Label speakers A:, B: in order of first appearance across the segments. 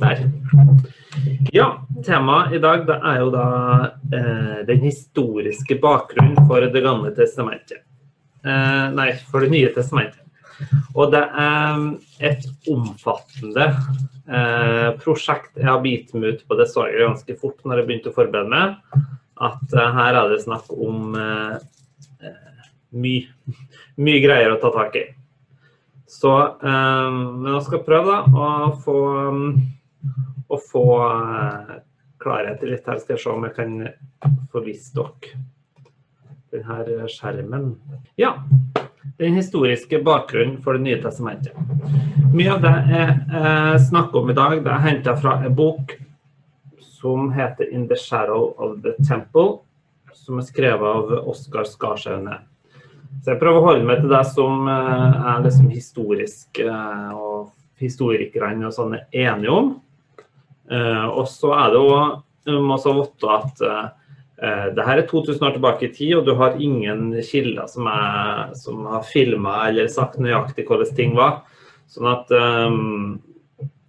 A: Der. Ja, temaet i dag det er jo da eh, den historiske bakgrunnen for Det gamle testamentet. Eh, nei, for Det nye testamentet. Og det er et omfattende eh, prosjekt. Jeg har bitt meg ut på det så jeg ganske fort når jeg begynte å forberede meg, at eh, her er det snakk om eh, eh, mye, mye greier å ta tak i. Så men jeg skal prøve da å få, å få klarhet i litt her. Skal jeg se om jeg kan få vist dere denne skjermen. Ja, den historiske bakgrunnen for Det nye testamentet. Mye av det jeg eh, snakker om i dag, det er henta fra en bok som heter 'In the Shadow of the Temple', som er skrevet av Oskar Skarsaune. Så jeg prøver å holde meg til det som eh, er liksom historisk eh, og historikerne og sånn er enige om. Og så er det òg må også vite at Eh, det her er 2000 år tilbake i tid, og du har ingen kilder som, er, som har filma eller sagt nøyaktig hvordan ting var. Sånn at um,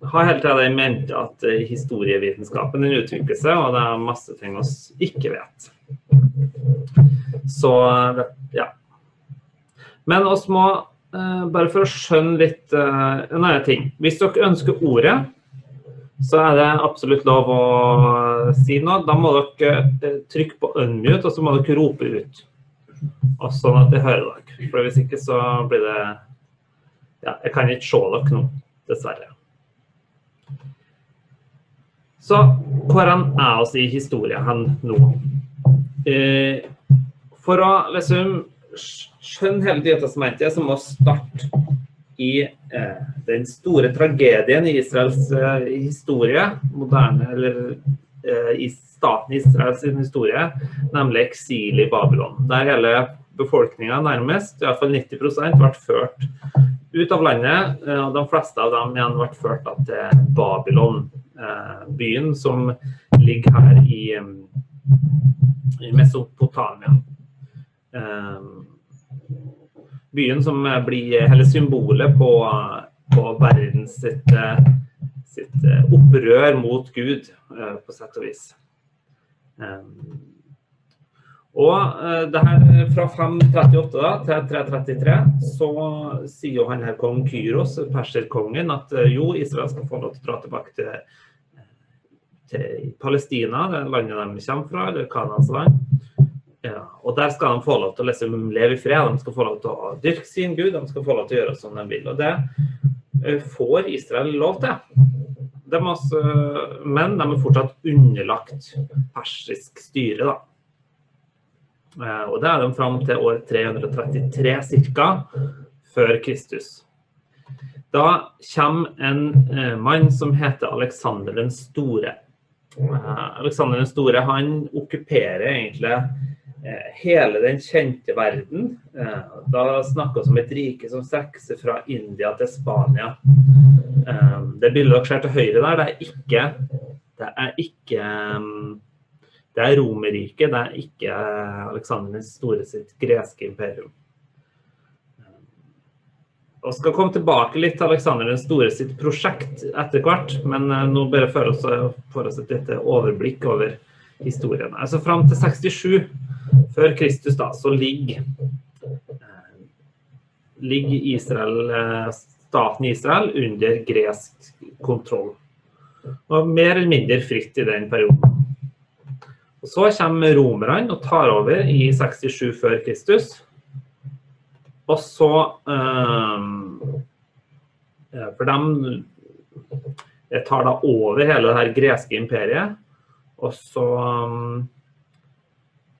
A: har hele tida i mente at uh, historievitenskapen den utvikler seg, og det er masse ting vi ikke vet. Så ja. Men oss må, uh, bare for å skjønne litt uh, en annen ting Hvis dere ønsker ordet, så er det absolutt lov å si noe. Da må dere eh, trykke på unmute, og så må dere rope ut. Og sånn at jeg hører dere. For hvis ikke så blir det Ja, jeg kan ikke se dere nå, dessverre. Så hvor er oss i historien hen nå? Eh, for å liksom skjønne hele Nytestamentet, så må vi starte i den store tragedien i Israels eh, historie, moderne eller eh, i staten Israels historie, nemlig eksil i Babylon. Der hele befolkninga nærmest, iallfall 90% ble ført ut av landet. Eh, og De fleste av dem igjen ble ført til Babylon, eh, byen som ligger her i, i Mesopotamia. Byen som blir hele symbolet på, på verdens sitt, sitt, opprør mot Gud, eh, på sett og vis. Um, og det her fra 538 da, til 333 så sier jo han her kong Kyros, perserkongen, at jo, Israel skal få lov til å dra tilbake til, til Palestina, det landet de kommer fra, eller Kanans land. Ja, og der skal de få lov til å liksom leve i fred, de skal få lov til å dyrke sin Gud, de skal få lov til å gjøre som de vil. Og det eh, får Israel lov til. De også, men de er fortsatt underlagt persisk styre, da. Eh, og det er de fram til år 333 ca. før Kristus. Da kommer en eh, mann som heter Aleksander den store. Aleksander den store han okkuperer egentlig hele den kjente verden. Da snakker vi om et rike som strekker seg fra India til Spania. Eh, det bildet dere ser til høyre der, det er ikke Det er ikke det er Romerriket, det er ikke Aleksander den store sitt greske imperium. Vi skal komme tilbake litt til Aleksander den store sitt prosjekt etter hvert, men nå bare får oss et lite overblikk over historien. Altså Fram til 67 før Kristus da, så ligger, eh, ligger Israel, eh, staten Israel under gresk kontroll. Og mer eller mindre fritt i den perioden. Og Så kommer romerne og tar over i 67 før Kristus. Og så um, For de tar da over hele det her greske imperiet. Og så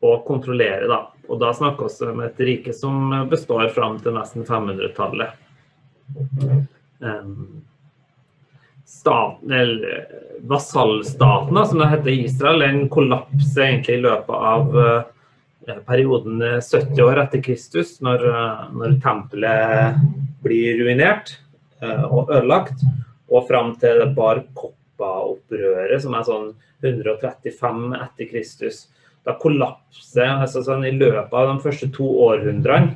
A: og kontrollere. Da. Og da snakker vi om et rike som består fram til nesten 500-tallet. Um, vasallstaten, som det heter Israel, en kollapser egentlig i løpet av uh, perioden 70 år etter Kristus, når, uh, når tempelet blir ruinert uh, og ødelagt, og fram til Bar Koppa-opprøret, som er sånn 135 etter Kristus da kollapser altså sånn, I løpet av de første to århundrene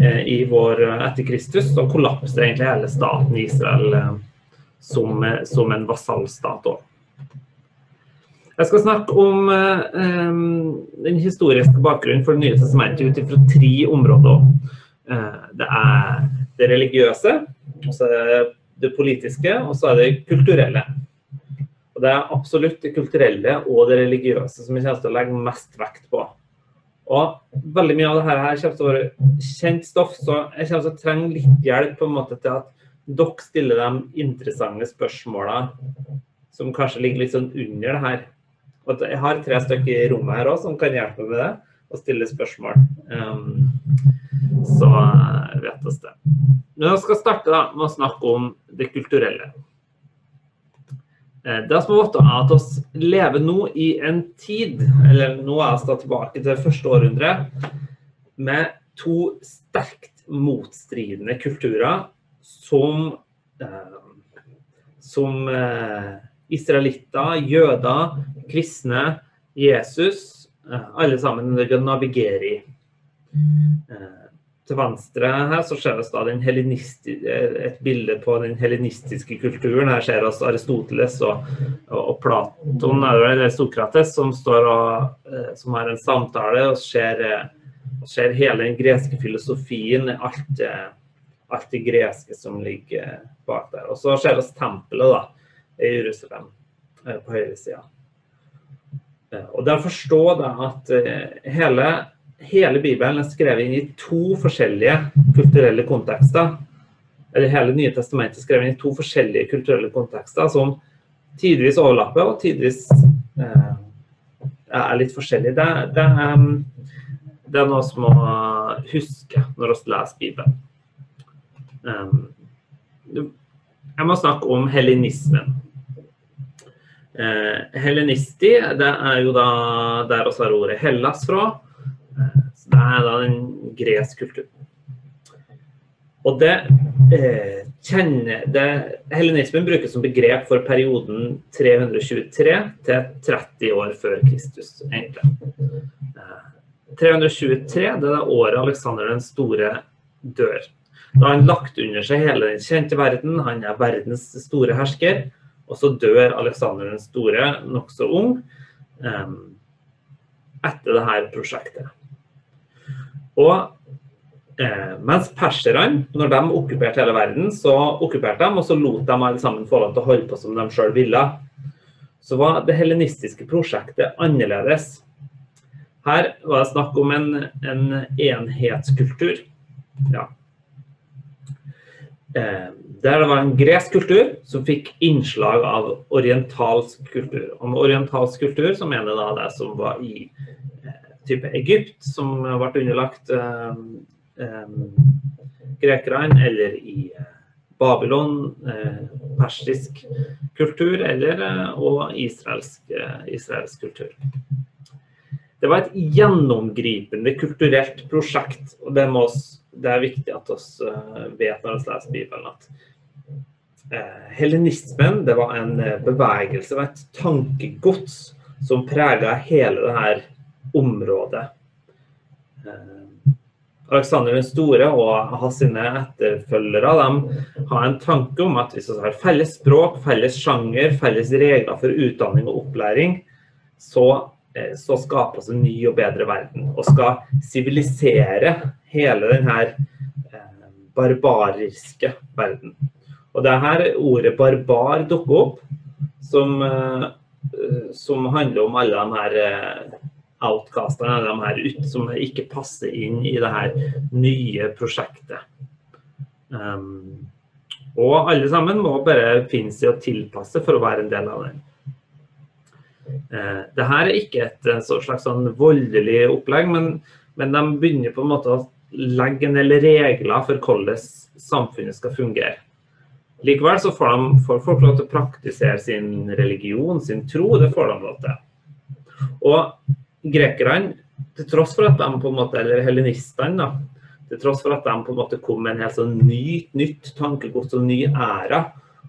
A: eh, i vår, eh, etter Kristus så kollapser egentlig hele staten Israel. Eh, som, som en vasallstat òg. Jeg skal snakke om eh, den historiske bakgrunnen for Det nye testamentet ut fra tre områder. Det er det religiøse, så er det det politiske, og så er det kulturelle. Og Det er absolutt det kulturelle og det religiøse som vi kommer til å legge mest vekt på. Og veldig mye av det her kommer til å være kjent stoff, så jeg kommer til å trenge litt hjelp på en måte til at dere stiller de interessante spørsmålene som kanskje ligger litt sånn under det her. Og jeg har tre stykker i rommet her òg som kan hjelpe med det, og stille spørsmål. Um, så vet vi det. Men jeg skal starte da, med å snakke om det kulturelle. Eh, det som er godt er at vi lever nå i en tid, eller nå er vi tilbake til det første århundre, med to sterkt motstridende kulturer som, eh, som eh, israelitter, jøder, kristne, Jesus, alle sammen navigerer i. Eh, til venstre her så ser vi et bilde på den helenistiske kulturen. Her ser vi Aristoteles og, og Platon, eller Sokrates, som, og, eh, som har en samtale og ser, ser hele den greske filosofien, alt, alt det greske som ligger bak der. Og så ser vi tempelet da, i Jerusalem på høyresida. Og der forstår jeg at eh, hele, hele, Bibelen er skrevet inn i to forskjellige kulturelle kontekster. Eller hele Nye testamentet er skrevet inn i to forskjellige kulturelle kontekster som tidvis overlapper og tidvis eh, er litt forskjellige. Det, det, er, det, er noe som må huske når vi leser Bibelen. Um, jeg må snakke om helinismen. Eh, hellenisti, det er jo da der også har ordet Hellas fra. Det er da en gresk kultur. Og det eh, kjenner det, Helenismen brukes som begrep for perioden 323 til 30 år før Kristus, egentlig. Eh, 323 det er det året Aleksander den store dør. Da har han lagt under seg hele den kjente verden, han er verdens store hersker. Og så dør Aleksander den store nokså ung eh, etter dette prosjektet. Og eh, mens perserne, når de okkuperte hele verden, så okkuperte de, og så lot de alle sammen få lov til å holde på som de sjøl ville. Så var det helenistiske prosjektet annerledes. Her var det snakk om en, en enhetskultur. Ja. Eh, der det var en gresk kultur som fikk innslag av orientalsk kultur. Og med orientalsk kultur så mener jeg da det som var i eh, type Egypt, som ble underlagt eh, eh, grekerne, eller i eh, Babylon, eh, persisk kultur, eller eh, og israelsk, israelsk kultur. Det var et gjennomgripende kulturelt prosjekt, og det, må, det er viktig at vi vet når vi leser Bibelen, at Eh, helenismen det var en bevegelse, et tankegods som prega hele dette området. Aleksander Alexander den store og hans etterfølgere de har en tanke om at hvis vi har felles språk, felles sjanger, felles regler for utdanning og opplæring, så, så skapes en ny og bedre verden. Og skal sivilisere hele denne barbariske verden. Og det er her ordet barbar dukker opp, som, eh, som handler om alle de her eh, outcastene, de her ut, som ikke passer inn i det her nye prosjektet. Um, og alle sammen må bare finne seg å tilpasse for å være en del av det. Uh, det her er ikke et slags sånn voldelig opplegg, men, men de begynner på en måte å legge en del regler for hvordan samfunnet skal fungere. Likevel så får, de, får folk lov til å praktisere sin religion, sin tro. Det får de lov til. Og grekerne, til tross for at de på en måte, eller helenistene, til tross for at de på en måte kom med en helt sånn ny, nytt tankegods og ny æra,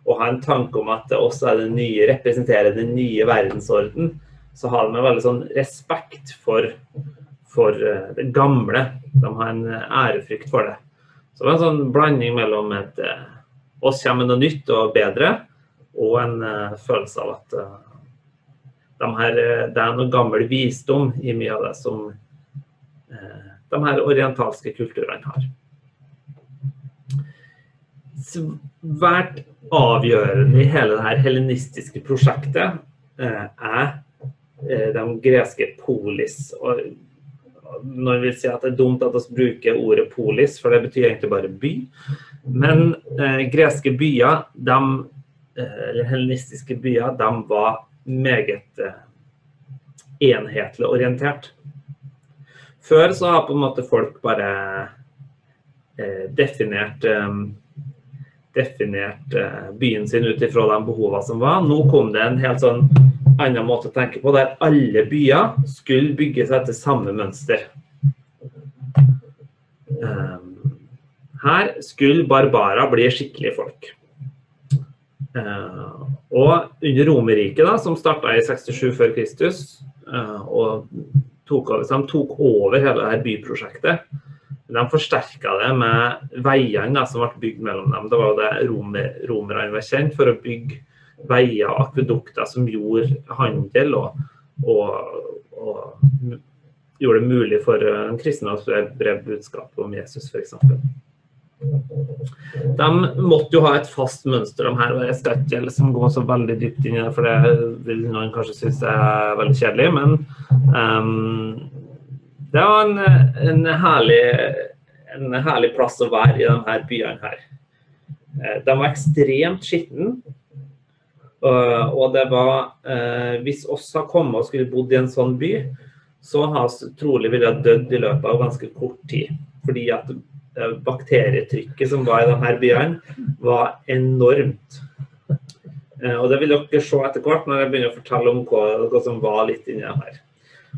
A: og har en tanke om at det også er det nye, representerer den nye verdensorden, så har de veldig sånn respekt for, for eh, det gamle. De har en ærefrykt for det. Så det er en sånn blanding mellom et eh, oss kommer med noe nytt og bedre, og en følelse av at de her, det er noe gammel visdom i mye av det som uh, de her orientalske kulturene har. Svært avgjørende i hele det her helenistiske prosjektet er de greske polis. Og noen vil si at det er dumt at vi bruker ordet polis, for det betyr egentlig bare by. Men eh, greske byer, de, eh, eller helenistiske byer, de var meget eh, enhetlig orientert. Før så har på en måte folk bare eh, definert eh, definert byen sin ut ifra de behovene som var. Nå kom det en helt sånn annen måte å tenke på, der alle byer skulle bygges etter samme mønster. Her skulle Barbara bli skikkelige folk. Ehm, og under Romerriket, som starta i 67 før Kristus, eh, og tok over, de tok over hele dette byprosjektet, de forsterka det med veiene som ble bygd mellom dem. Det var det romer, romerne var kjent for å bygge veier og akvedukter som gjorde handel og, og, og, gjorde det mulig for en kristne å spre budskapet om Jesus, f.eks. De måtte jo ha et fast mønster, de her. og Jeg skal ikke liksom gå så veldig dypt inn i det, for det vil noen kanskje synes er veldig kjedelig. Men um, det var en, en, herlig, en herlig plass å være i de her byene her. Eh, de var ekstremt skitne. Og det var uh, Hvis oss har kommet og skulle bodd i en sånn by, så har vi trolig ville dødd i løpet av ganske kort tid. Fordi at bakterietrykket som var i denne byen, var enormt. og det vil dere se etter hvert når jeg begynner å fortelle om hva, hva som var litt inni her.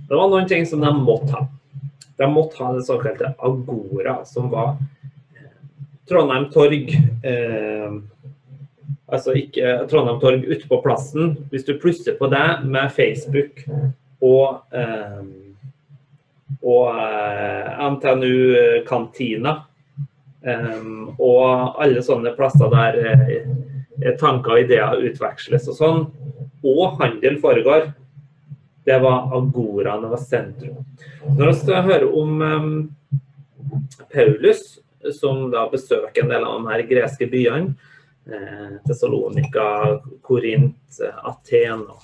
A: Det var noen ting som de måtte ha. De måtte ha det såkalte Agora, som var Trondheim Torg. Eh, altså ikke Trondheim Torg ute på plassen. Hvis du plusser på det med Facebook og, eh, og eh, NTNU-kantina Um, og alle sånne plasser der eh, tanker og ideer utveksles og sånn, og handel foregår, det var agoraen, det var sentrum. Når vi hører om um, Paulus, som da besøker en del av de her greske byene, Eh, Tessalonika, Korint, Aten og,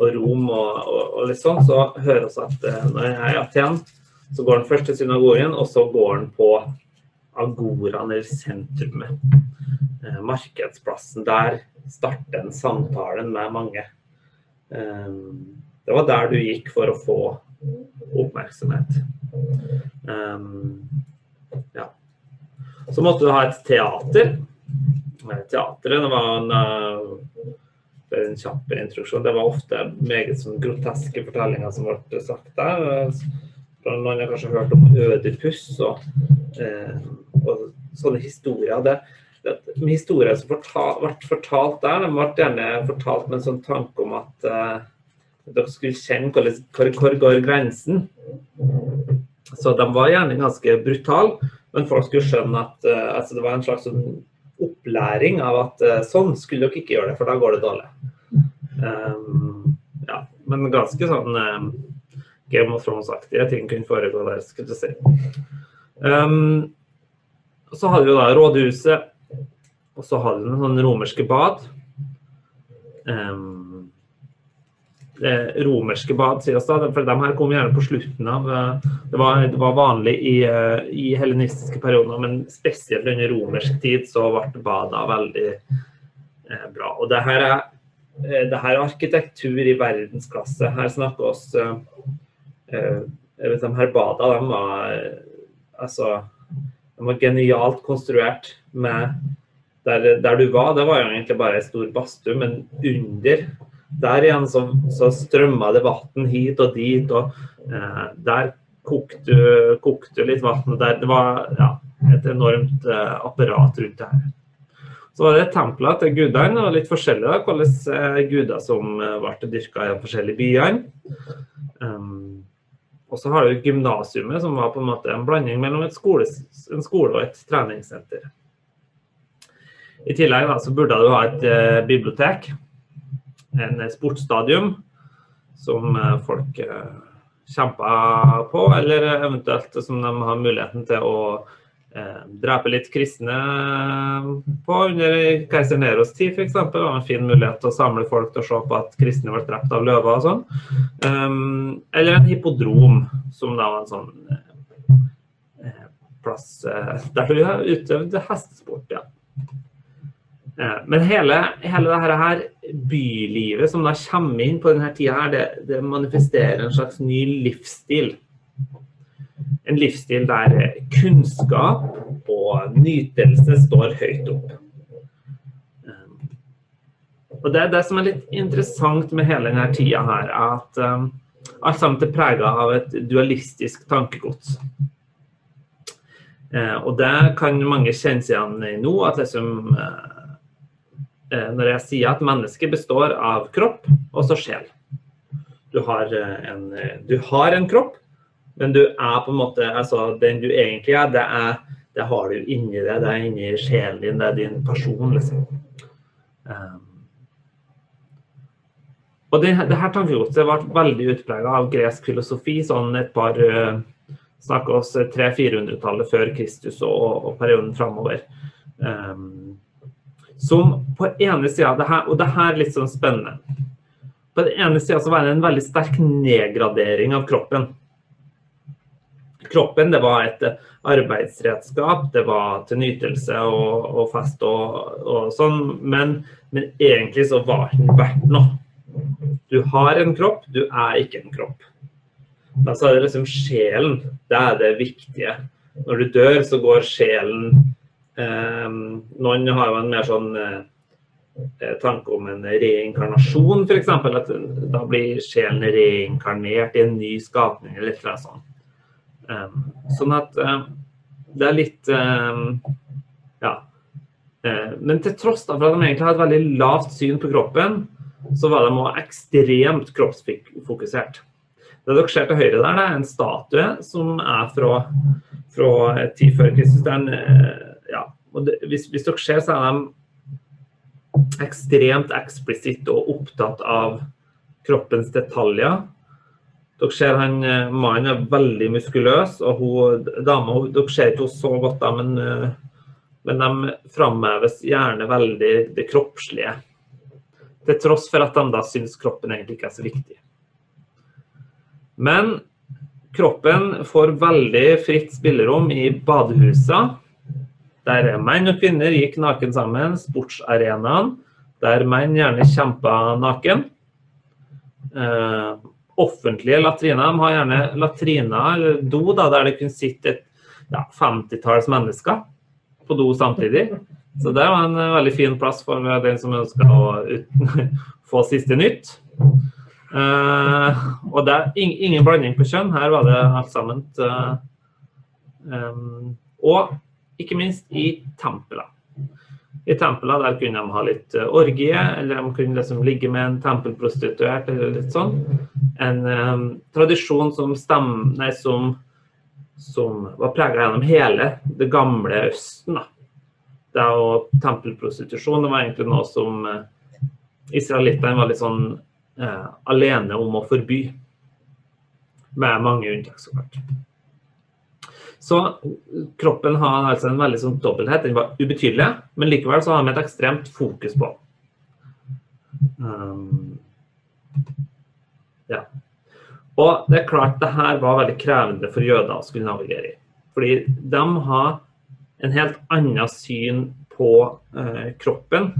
A: og Rom og, og, og, litt sånn, så hører vi at eh, når jeg er i Aten, så går han først til synagogen, og så går han på agoraen, eller sentrumet. Eh, markedsplassen. Der starter en samtalen med mange. Det var der du gikk for å få oppmerksomhet. Ja. Så måtte du ha et teater teatret. Det var en, en kjapp introduksjon. Det var ofte meget sånn groteske fortellinger som ble sagt der. Noen har kanskje hørt om Ødipus og, eh, og sånne historier. Det, det, historier som ble fortalt der, de ble gjerne fortalt med en sånn tanke om at eh, dere skulle kjenne hvor, hvor går grensen. Så de var gjerne ganske brutale, men folk skulle skjønne at eh, altså det var en slags sånn opplæring av at uh, sånn skulle dere ikke gjøre det, for da går det dårlig. Um, ja, men ganske sånn um, Game of Thrones-aktige ting kunne foregå der, skulle du si. Um, så hadde vi da rådhuset, og så hadde vi noen romerske bad. Um, romerske bad, sies det. For de her kom gjerne på slutten av eh, Det var, det var vanlig i, eh, i helenistiske perioder, men spesielt under romersk tid så ble bada veldig eh, bra. Og det her er det her er arkitektur i verdensklasse. Her snakker oss De her bada de var altså de var genialt konstruert med der, der, du var, det var jo egentlig bare ei stor badstue, men under der igjen så, så strømma det vann hit og dit, og eh, der kokte kokte litt vann. Det var ja, et enormt eh, apparat rundt det her. Så var det templer til gudene, og litt forskjellig da, hvilke eh, guder som eh, ble dyrka i de forskjellige byene. Um, og så har du gymnasiumet, som var på en måte en blanding mellom skole, en skole og et treningssenter. I tillegg da, så burde du ha et eh, bibliotek, en sportsstadium, som eh, folk eh, kjemper på, eller eventuelt som de har muligheten til å eh, drepe litt kristne på under keiser Neros tid, f.eks. Var en fin mulighet til å samle folk til å se på at kristne ble drept av løver og sånn. Um, eller en hippodrom, som da var en sånn plass eh, der du utøvde hestesport. ja. Eh, men hele, hele dette her bylivet som da kommer inn på denne tida, her, det, det manifesterer en slags ny livsstil. En livsstil der kunnskap og nytelse står høyt opp. Eh, og Det er det som er litt interessant med hele denne tida her, at um, alt sammen er prega av et dualistisk tankegods. Uh, og det kan mange kjenne seg igjen i nå. at liksom, Eh, når jeg sier at mennesket består av kropp og så sjel. Du har eh, en, eh, du har en kropp, men du er på en måte altså Den du egentlig er, det, er, det har du inni deg. Det er inni sjelen din, det er din person, liksom. Og det, det her tankegodset ble veldig utprega av gresk filosofi sånn et par Snakker oss 300-400-tallet før Kristus og, og perioden framover. Som på ene sida Og det her er litt sånn spennende. På den ene sida var det en veldig sterk nedgradering av kroppen. Kroppen det var et arbeidsredskap, det var til nytelse og, og fest og, og sånn, men, men, egentlig så var den verdt noe. Du har en kropp, du er ikke en kropp. Da så er det liksom sjelen, det er det viktige. Når du dør, så går sjelen noen har jo en mer sånn uh, tanke om en reinkarnasjon, f.eks. At da blir sjelen reinkarnert i en ny skapning eller noe sånt. Um, sånn at uh, det er litt um, Ja. Men til tross for at de egentlig har et veldig lavt syn på kroppen, så var de også ekstremt kroppsfokusert. Det dere ser til høyre der, det er en statue som er fra, fra tid før Kristus. Det er en det, hvis, hvis, dere ser, så er de ekstremt eksplisitt og opptatt av kroppens detaljer. Dere ser han, eh, Mannen er veldig muskuløs, og hun, dama Dere ser ikke henne så godt, da, men, eh, men de framheves gjerne veldig det kroppslige. Til tross for at de da syns kroppen egentlig ikke er så viktig. Men kroppen får veldig fritt spillerom i badehusene der menn og kvinner gikk naken sammen, sportsarenaen, der menn gjerne kjempa naken. Eh, offentlige latriner de har gjerne latriner, eller do, da, der det kunne sitte et ja, 50-talls mennesker på do samtidig. Så det var en uh, veldig fin plass for uh, den som ønska å få siste nytt. Eh, og det er ing ingen blanding på kjønn. Her var det alt sammen. Um, og ikke minst i tempeler. I tempeler der kunne de ha litt uh, orgie, eller de kunne liksom ligge med en tempelprostituert eller litt sånn. En um, tradisjon som, stem, nei, som, som var prega gjennom hele det gamle Østen. da. Det og tempelprostitusjon det var egentlig noe som uh, israelittene var litt sånn uh, alene om å forby. Med mange unntak, så klart. Så kroppen har altså en veldig sånn dobbelthet. Den var ubetydelig, men likevel så har vi et ekstremt fokus på. Um, ja. Og det er klart det her var veldig krevende for jøder å skulle navigere i. Fordi de har en helt annet syn på eh, kroppen.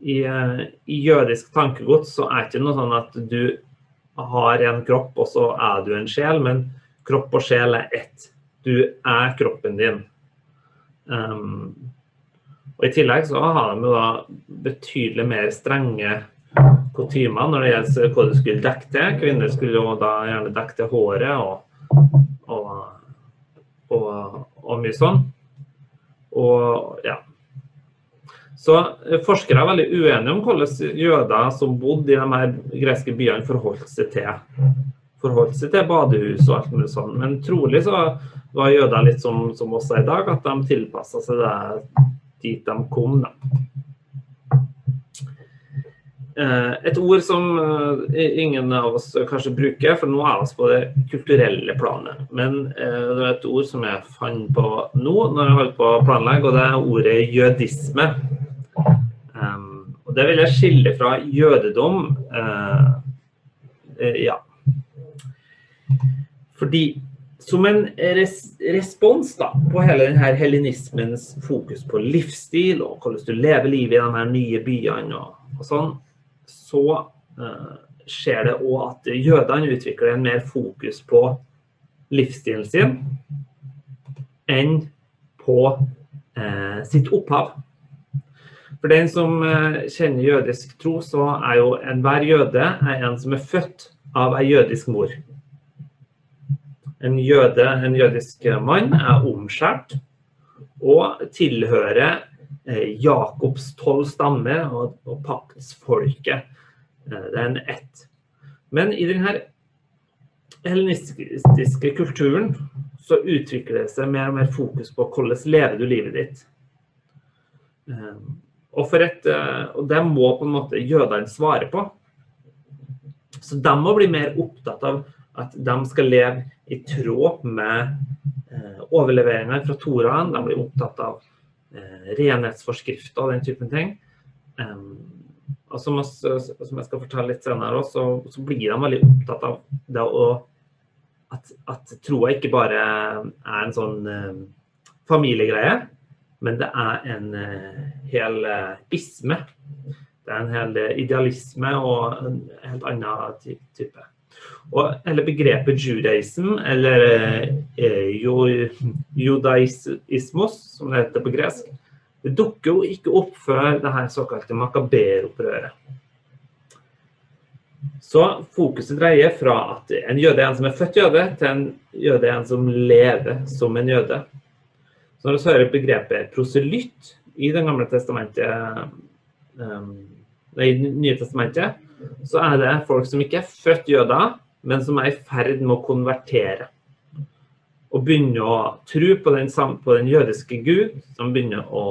A: I, eh, I, jødisk tankegods så er det ikke noe sånn at du har en kropp, og så er du en sjel, men kropp og sjel er ett du er kroppen din. Um, og I tillegg så har de da betydelig mer strenge kutymer når det gjelder hva du skulle dekke til. Kvinner skulle jo da gjerne dekke til håret og, og, og, og mye sånn. Og ja. Så forskere er veldig uenige om hvordan jøder som bodde i de her greske byene, forholdt seg til forholdt seg til badehus og alt mulig sånn. Men trolig så var jøder litt som, som oss i dag, at de tilpassa seg det dit de kom. da. Eh, et ord som eh, ingen av oss kanskje bruker, for nå er vi på det kulturelle planet. Men eh, det er et ord som jeg fant på nå når jeg holdt på å planlegge, og det er ordet jødisme. Og det vil jeg skille fra jødedom. Ja. Fordi som en res respons da, på hele denne hellenismens fokus på livsstil og hvordan du lever livet i de her nye byene og, og sånn, så uh, skjer det òg at jødene utvikler en mer fokus på livsstilen sin enn på uh, sitt opphav. For den som uh, kjenner jødisk tro, så er jo enhver jøde er en som er født av ei jødisk mor. En jøde, en jødisk mann, er omskjært og tilhører Jakobs tolv stammer og, og paktsfolket. Eh, det er en ett. Men i denne helenistiske kulturen så utvikler det seg mer og mer fokus på hvordan lever du livet ditt. Eh, og, et, eh, og det må på en måte jødene svare på. Så de må bli mer opptatt av at de skal leve i tråd med overleveringene fra Toraen. De blir opptatt av renhetsforskrifter og den typen ting. Og som, som, jeg skal fortelle litt senere, også, så, så, blir de veldig opptatt av det å at, at troa ikke bare er en sånn eh, familiegreie, men det er en eh, hel uh, isme. Det er en hel idealisme og en helt annen type. Og hele begrepet judaism, eller judaismos, som det heter på gresk, det dukker jo ikke opp før det her såkalte makaber-opprøret. Så fokuset dreier fra at en jøde er en som er født jøde, til en jøde er en som lever som en jøde. Så når vi hører begrepet proselytt i Det gamle testamentet, um, i Nye testamentet, så er det folk som ikke er født jøder, men som er i ferd med å konvertere og begynner å tro på den, på den, jødiske gud, som begynner å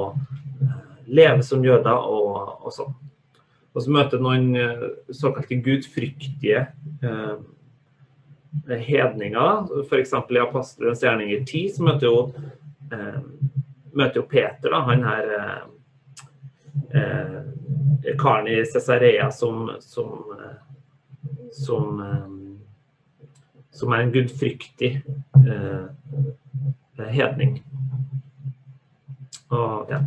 A: eh, leve som jøder og, og sånn. Og så møter noen eh, såkalte gudfryktige eh, hedninger. F.eks. i Apostelens gjerninger 10 så møter jo, eh, møter jo Peter, da, han her eh, karen i Cesarea som, som, som som er en gudfryktig eh, hedning. Og, ja.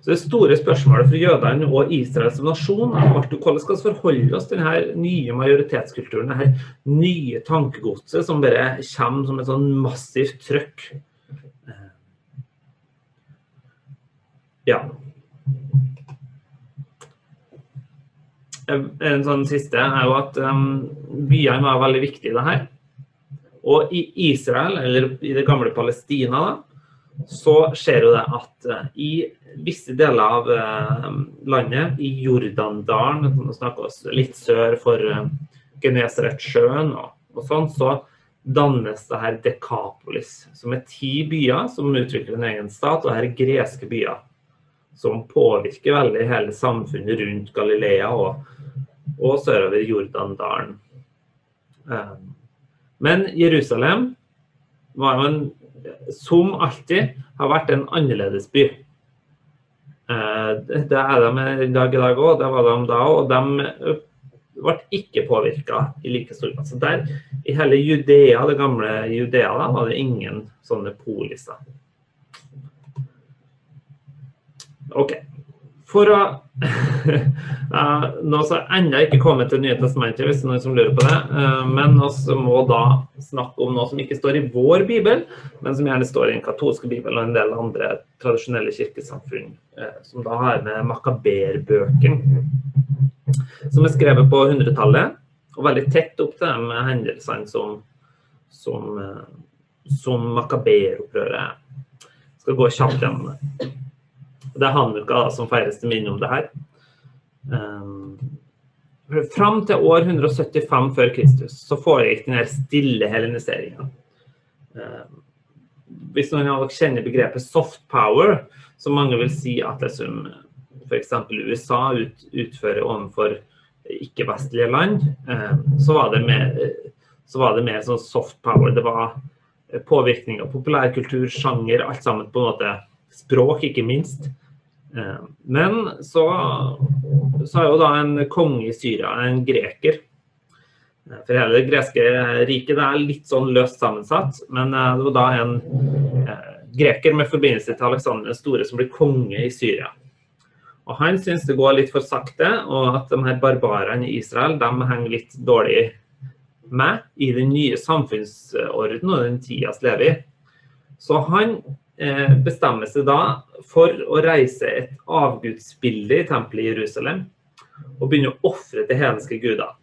A: Så Det store spørsmålet for jødene og Israel som nasjon er hvordan skal vi forholde oss til denne nye majoritetskulturen, dette nye tankegodset som bare kommer som et sånn massivt trøkk. Eh, ja. En sånn siste er jo at um, byene var veldig viktige i det her. Og i Israel, eller i det gamle Palestina, da, så skjer jo det at uh, i visse deler av uh, landet, i Jordandalen, snakker oss litt sør for uh, Genesaretsjøen og, og sånn, så dannes det her Dekapolis, som er ti byer som utvikler en egen stat, og her er greske byer som påvirker veldig hele samfunnet rundt Galilea og og sørover Jordandalen. Um, men Jerusalem var jo en, som alltid, har vært en annerledes by. Uh, det er de i dag i dag òg, det var de da òg. Og de ble ikke påvirka i like stor grad. Så der, i hele Judea, det gamle Judea, da, var det ingen sånne poliser. OK. For å Nå har ennå ikke kommet til Nye testamentet, hvis noen som lurer på det. Eh, men vi må da snakke om noe som ikke står i vår bibel, men som gjerne står i den katolske bibelen og en del andre tradisjonelle kirkesamfunn, eh, som da har med makaberbøkene, som er skrevet på 100-tallet, og veldig tett opp til de hendelsene som, som, eh, som makaberopprøret er. Skal gå kjapt gjennom det. Det er Hanukka som feires til minne om det her. Um, fram til år 175 før Kristus så foregikk denne stille heleniseringa. Um, hvis noen av dere kjenner begrepet soft power, som mange vil si at liksom, f.eks. USA ut, utfører overfor ikke-vestlige land, um, så var det mer, så var det mer sånn soft power. Det var påvirkning av populærkultur, sjanger, alt sammen på en måte. Språk, ikke minst. Eh, men så, så er jo da en konge i Syria en greker. Eh, for hele det greske riket det er litt sånn løst sammensatt. Men eh, det var da en greker med forbindelse til Aleksander den store som blir konge i Syria. Og Han syns det går litt for sakte, og at de her barbarene i Israel de henger litt dårlig med i den nye samfunnsorden og den tida vi i. Så han bestemmer seg da for å reise et avgudsbilde i tempelet i Jerusalem og begynne å ofre til hedenske guder.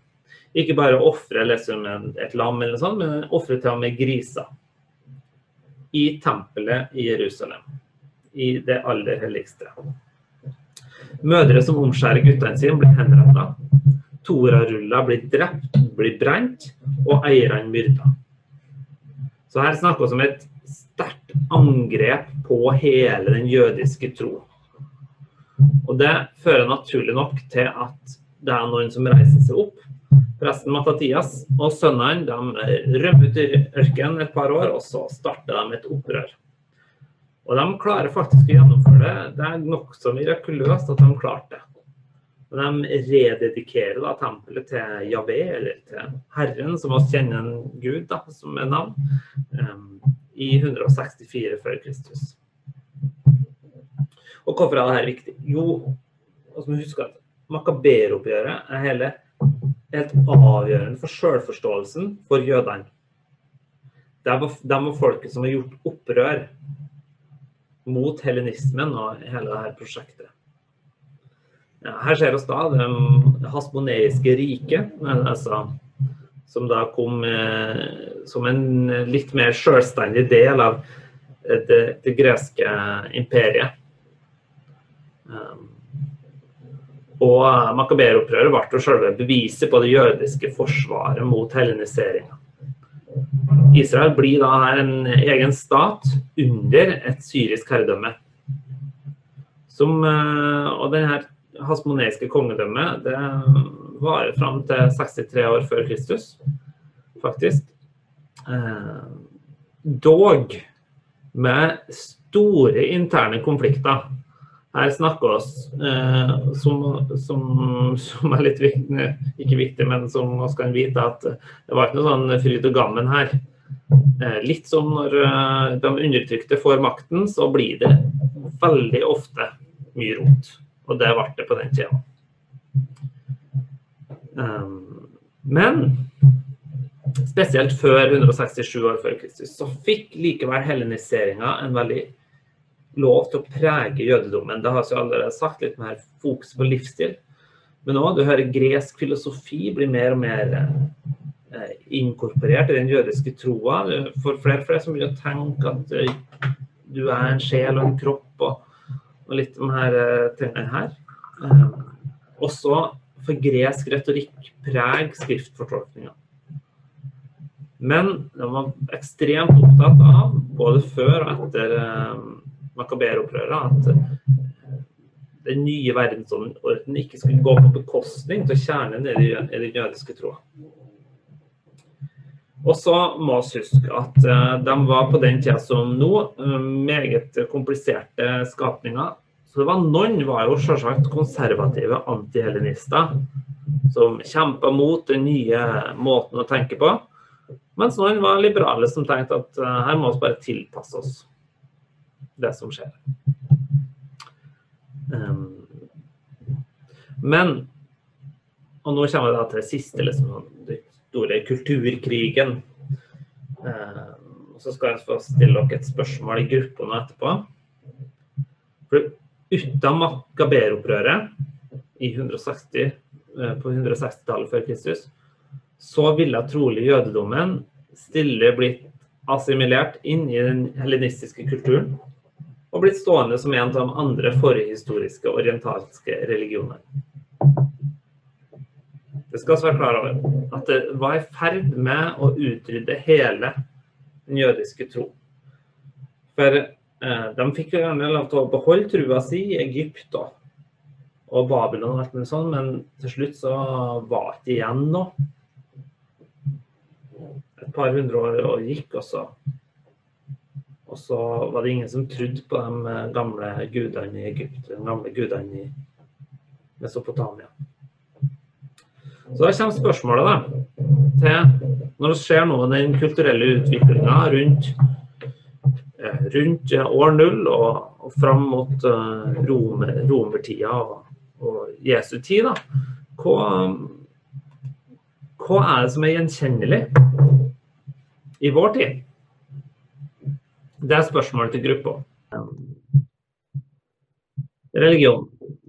A: Ikke bare ofre liksom et lam, eller sånt, men ofre til og med griser. I tempelet i Jerusalem. I det aller helligste. Mødre som omskjærer guttene sine, blir henretta. Toraruller blir drept, blir brent, og eierne myrda. Så her snakkes om et sterkt angrep på hele den jødiske tro. Og det fører naturlig nok til at det er noen som reiser seg opp. Presten Matatias og sønnene de rømmer ut i ørkenen et par år, og så starter de et opprør. Og de klarer faktisk å gjennomføre det. Det er nokså mirakuløst at de klarte det. Og de rededikerer da tempelet til Javé, eller til Herren, som oss kjenner en gud da, som er navn, i 164 før Kristus. Og hvorfor er dette viktig? Jo, altså, husk at Makaberoppgjøret er hele, helt avgjørende for selvforståelsen for jødene. Det var, de var folket som har gjort opprør mot helenismen og hele dette prosjektet. Her ser vi da det hasmoneiske riket, altså, som da kom eh, som en litt mer selvstendig del av det, det greske imperiet. Um, og Makaber-opprøret ble selve beviset på det jødiske forsvaret mot heleniseringa. Israel blir da her en egen stat under et syrisk herredømme. Som, eh, og denne hasmoneiske kongedømmet det varer fram til 63 år før Kristus, faktisk. Eh, dog med store interne konflikter. Her snakker oss eh, som, som, som, er litt viktig, ikke viktig, men som vi kan vite at det var ikke noe sånn fryd og gammen her. Eh, litt som når eh, de undertrykte får makten, så blir det veldig ofte mye rot. Og det ble det på den tida. Um, men spesielt før 167 år før Kristus, så fikk likevel heleniseringa en veldig lov til å prege jødedommen. Det har vi allerede sagt, litt mer fokus på livsstil. Men òg, du hører gresk filosofi blir mer og mer eh, inkorporert i den jødiske troa. For flere og flere som begynner å tenke at eh, du er en sjel og en kropp, og, og litt om her eh, tingene her. Eh, også for gresk retorikk preg skriftfortolkninga. Men de var ekstremt opptatt av, både før og etter eh, Makaber-opprøret at eh, den nye verdensordenen ikke skulle gå på bekostning til kjernen i den jødiske troa. Og så må vi huske at eh, de var på den tida som nå eh, meget kompliserte skapninger. Så det var noen var jo selvsagt konservative antihelenister som kjempa mot den nye måten å tenke på. Mens noen var liberale som tenkte at her må vi bare tilpasse oss det som skjer. Um, men Og nå kommer vi til det siste, liksom, store kulturkrigen. Um, så skal jeg få stille dere et spørsmål i gruppene etterpå. For uten Makaber-opprøret i 160, eh, på 160-tallet før Kristus, så ville trolig jødedommen stille blitt assimilert inn i den helenistiske kulturen og blitt stående som en av de andre forhistoriske orientalske religioner. Det skal også være klar over at det var i ferd med å utrydde hele den jødiske tro. For eh, de fikk jo gjerne lov til å beholde trua si i Egypt og, og Babylon og alt mulig sånn, men til slutt så var det ikke igjen noe. Et par hundre år og gikk, og så, og så var det ingen som trodde på de eh, gamle gudene i Egypt, de gamle gudene i Mesopotamia. Så da kommer spørsmålet da, til når skjer noe med den kulturelle utviklinga rundt, eh, rundt år null og, og fram mot uh, romer, romertida og, og, Jesu tid, da, hva, hva er det som er gjenkjennelig i vår tid? Det er spørsmålet til gruppa. Religion.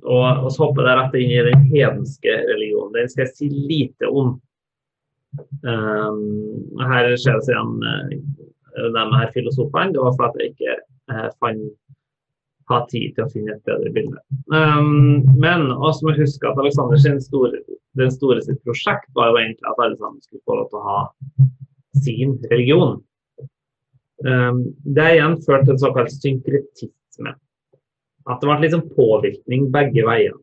A: Og, så hopper jeg rett inn i den hedenske religionen. Den skal jeg si lite om. Um, her ser det igjen uh, de her filosofene. Det var fordi jeg ikke uh, fant ha tid til å finne et bedre bilde. Um, men også må huske at Alexander store, den store sitt prosjekt var jo egentlig at alle sammen skulle få lov til å ha sin religion. Um, det igjen ført til en såkalt synkretisme. At det ble liksom påvirkning begge veier.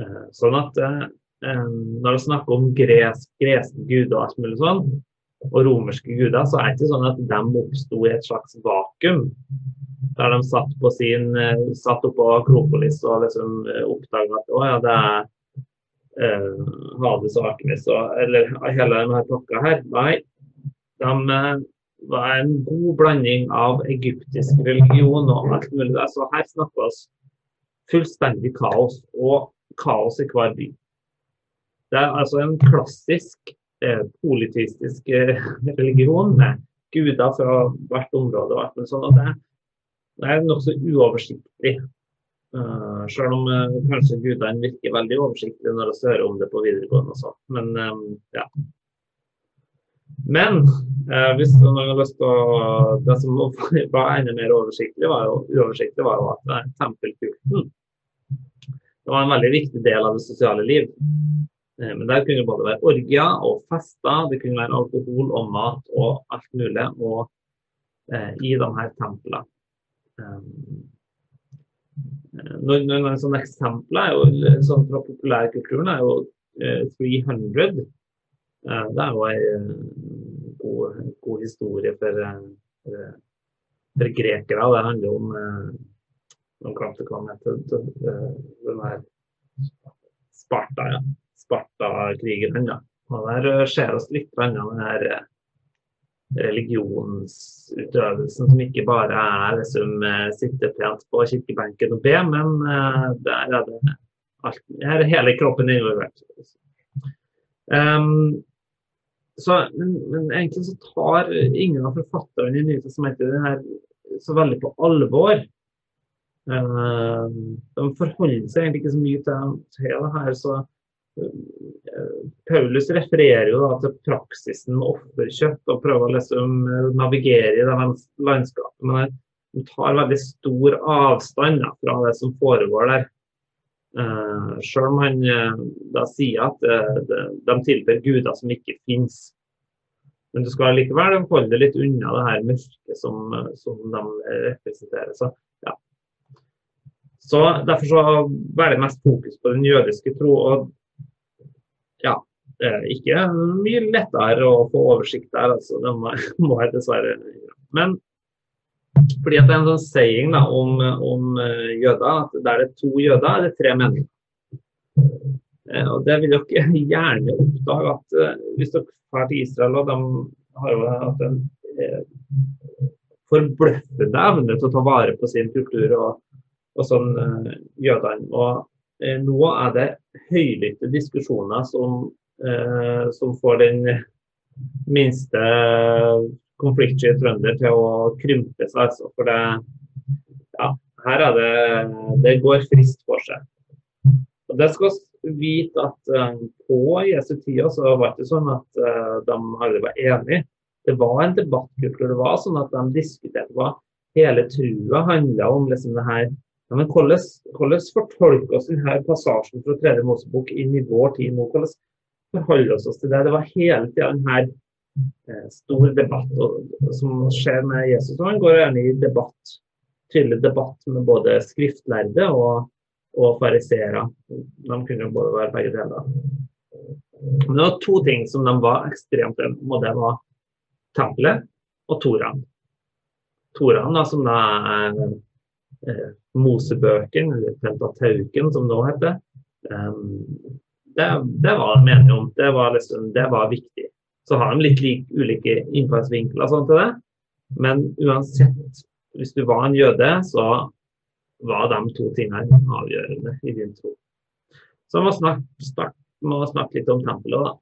A: Uh, sånn at uh, når det snakker om gresk, greske guder og sånn, og romerske guder, så er det ikke sånn at de oppsto i et slags vakuum. Der de satt på sin satt oppå Akropolis og liksom oppdaga at å ja, det er Hades og Artemis og eller hele denne pakka her. Nei, de var en god blanding av egyptisk religion og alt mulig. Så her snakker vi oss fullstendig kaos, og kaos i hver by. Det er altså en klassisk eh, politistisk eh, religion med guder fra hvert område. og alt sånt, og Det, det er nokså uoversiktlig. Uh, selv om uh, kanskje gudene virker veldig oversiktlige når vi hører om det på videregående. og sånt. Men um, ja. Men eh, hvis man har lyst til å Det som var enda mer oversiktlig, var jo, uoversiktlig, var jo at tempelkulten det var en veldig viktig del av det sosiale liv. Eh, men der kunne det både være orgier og fester, det kunne være alkohol og mat og alt mulig og, eh, i de her templene. Um, noen, noen sånne eksempler er jo, sånn fra populærkulturen er jo uh, 300. Uh, det er jo ei god, god, historie for, for, grekere. Det handler om Nå glemte hva den heter. Sparta, ja. Sparta-krigerne. Og der eh, ser vi litt av den her eh, religionsutøvelsen som ikke bare er liksom som sitte pent på kirkebenken og be, men der er det alt, er hele kroppen involvert. Um, så, men, men, egentlig så tar ingen av forfatterne i Nye testamentet det her så veldig på alvor. Uh, de forholder seg egentlig ikke så mye til, det her. så Paulus refererer jo da til praksisen med offerkjøtt og prøver å liksom eh, navigere i det landskapet. Men de tar veldig stor avstand fra det som foregår der. Uh, Selv om han uh, da sier at uh, de, de tilber guder som ikke finnes. Men du skal likevel holde litt unna det her mørket som, som de representerer. Så, ja. så Derfor så velger jeg mest fokus på den jødiske tro. og ja, det er ikke mye lettere å få oversikt der, altså. Det må, må jeg dessverre Men fordi at det er en sånn saying da, om, om uh, jøder, at der det er to jøder, er det tre meninger. Uh, og Det vil dere gjerne oppdage at uh, hvis dere drar til Israel, og de har jo hatt en forbløffende evne til å ta vare på sin kultur og, og sånn, jødene. Og nå er det høylytte diskusjoner som, eh, som får den minste konfliktsky trønder til å krympe seg. Altså, for det, ja, her er det Det går frist for seg. Og det skal vi vite at uh, på Jesu tid så var det ikke sånn at uh, de alle var enige. Det var en debattgruppe Det var sånn at de diskuterte hva hele trua handla om. liksom det her ja, men hvordan, hvordan fortolker oss denne passasjen fra tredje Mosebok inn i vår tid nå? Hvordan forholder oss til det? Det var hele tida denne eh, stor debatt og, som skjer med Jesus. Og han går gjerne i debatt, tydelig debatt med både skriftlærde og, og fariseere. De kunne jo både være begge deler. Men det var to ting som de var ekstremt og det var tempelet og Toraen. Toraen, da, som er eh, Mosebøken, eller Pentatauken som det nå heter. Um, det, det, var de enige om. Det var, liksom, det var, viktig. Så har de litt like, ulike innfallsvinkler sånn til det. Men uansett, hvis du var en jøde, så var de to tingene avgjørende i din tro. Så vi må snakke, må snakke litt om tempelet. da.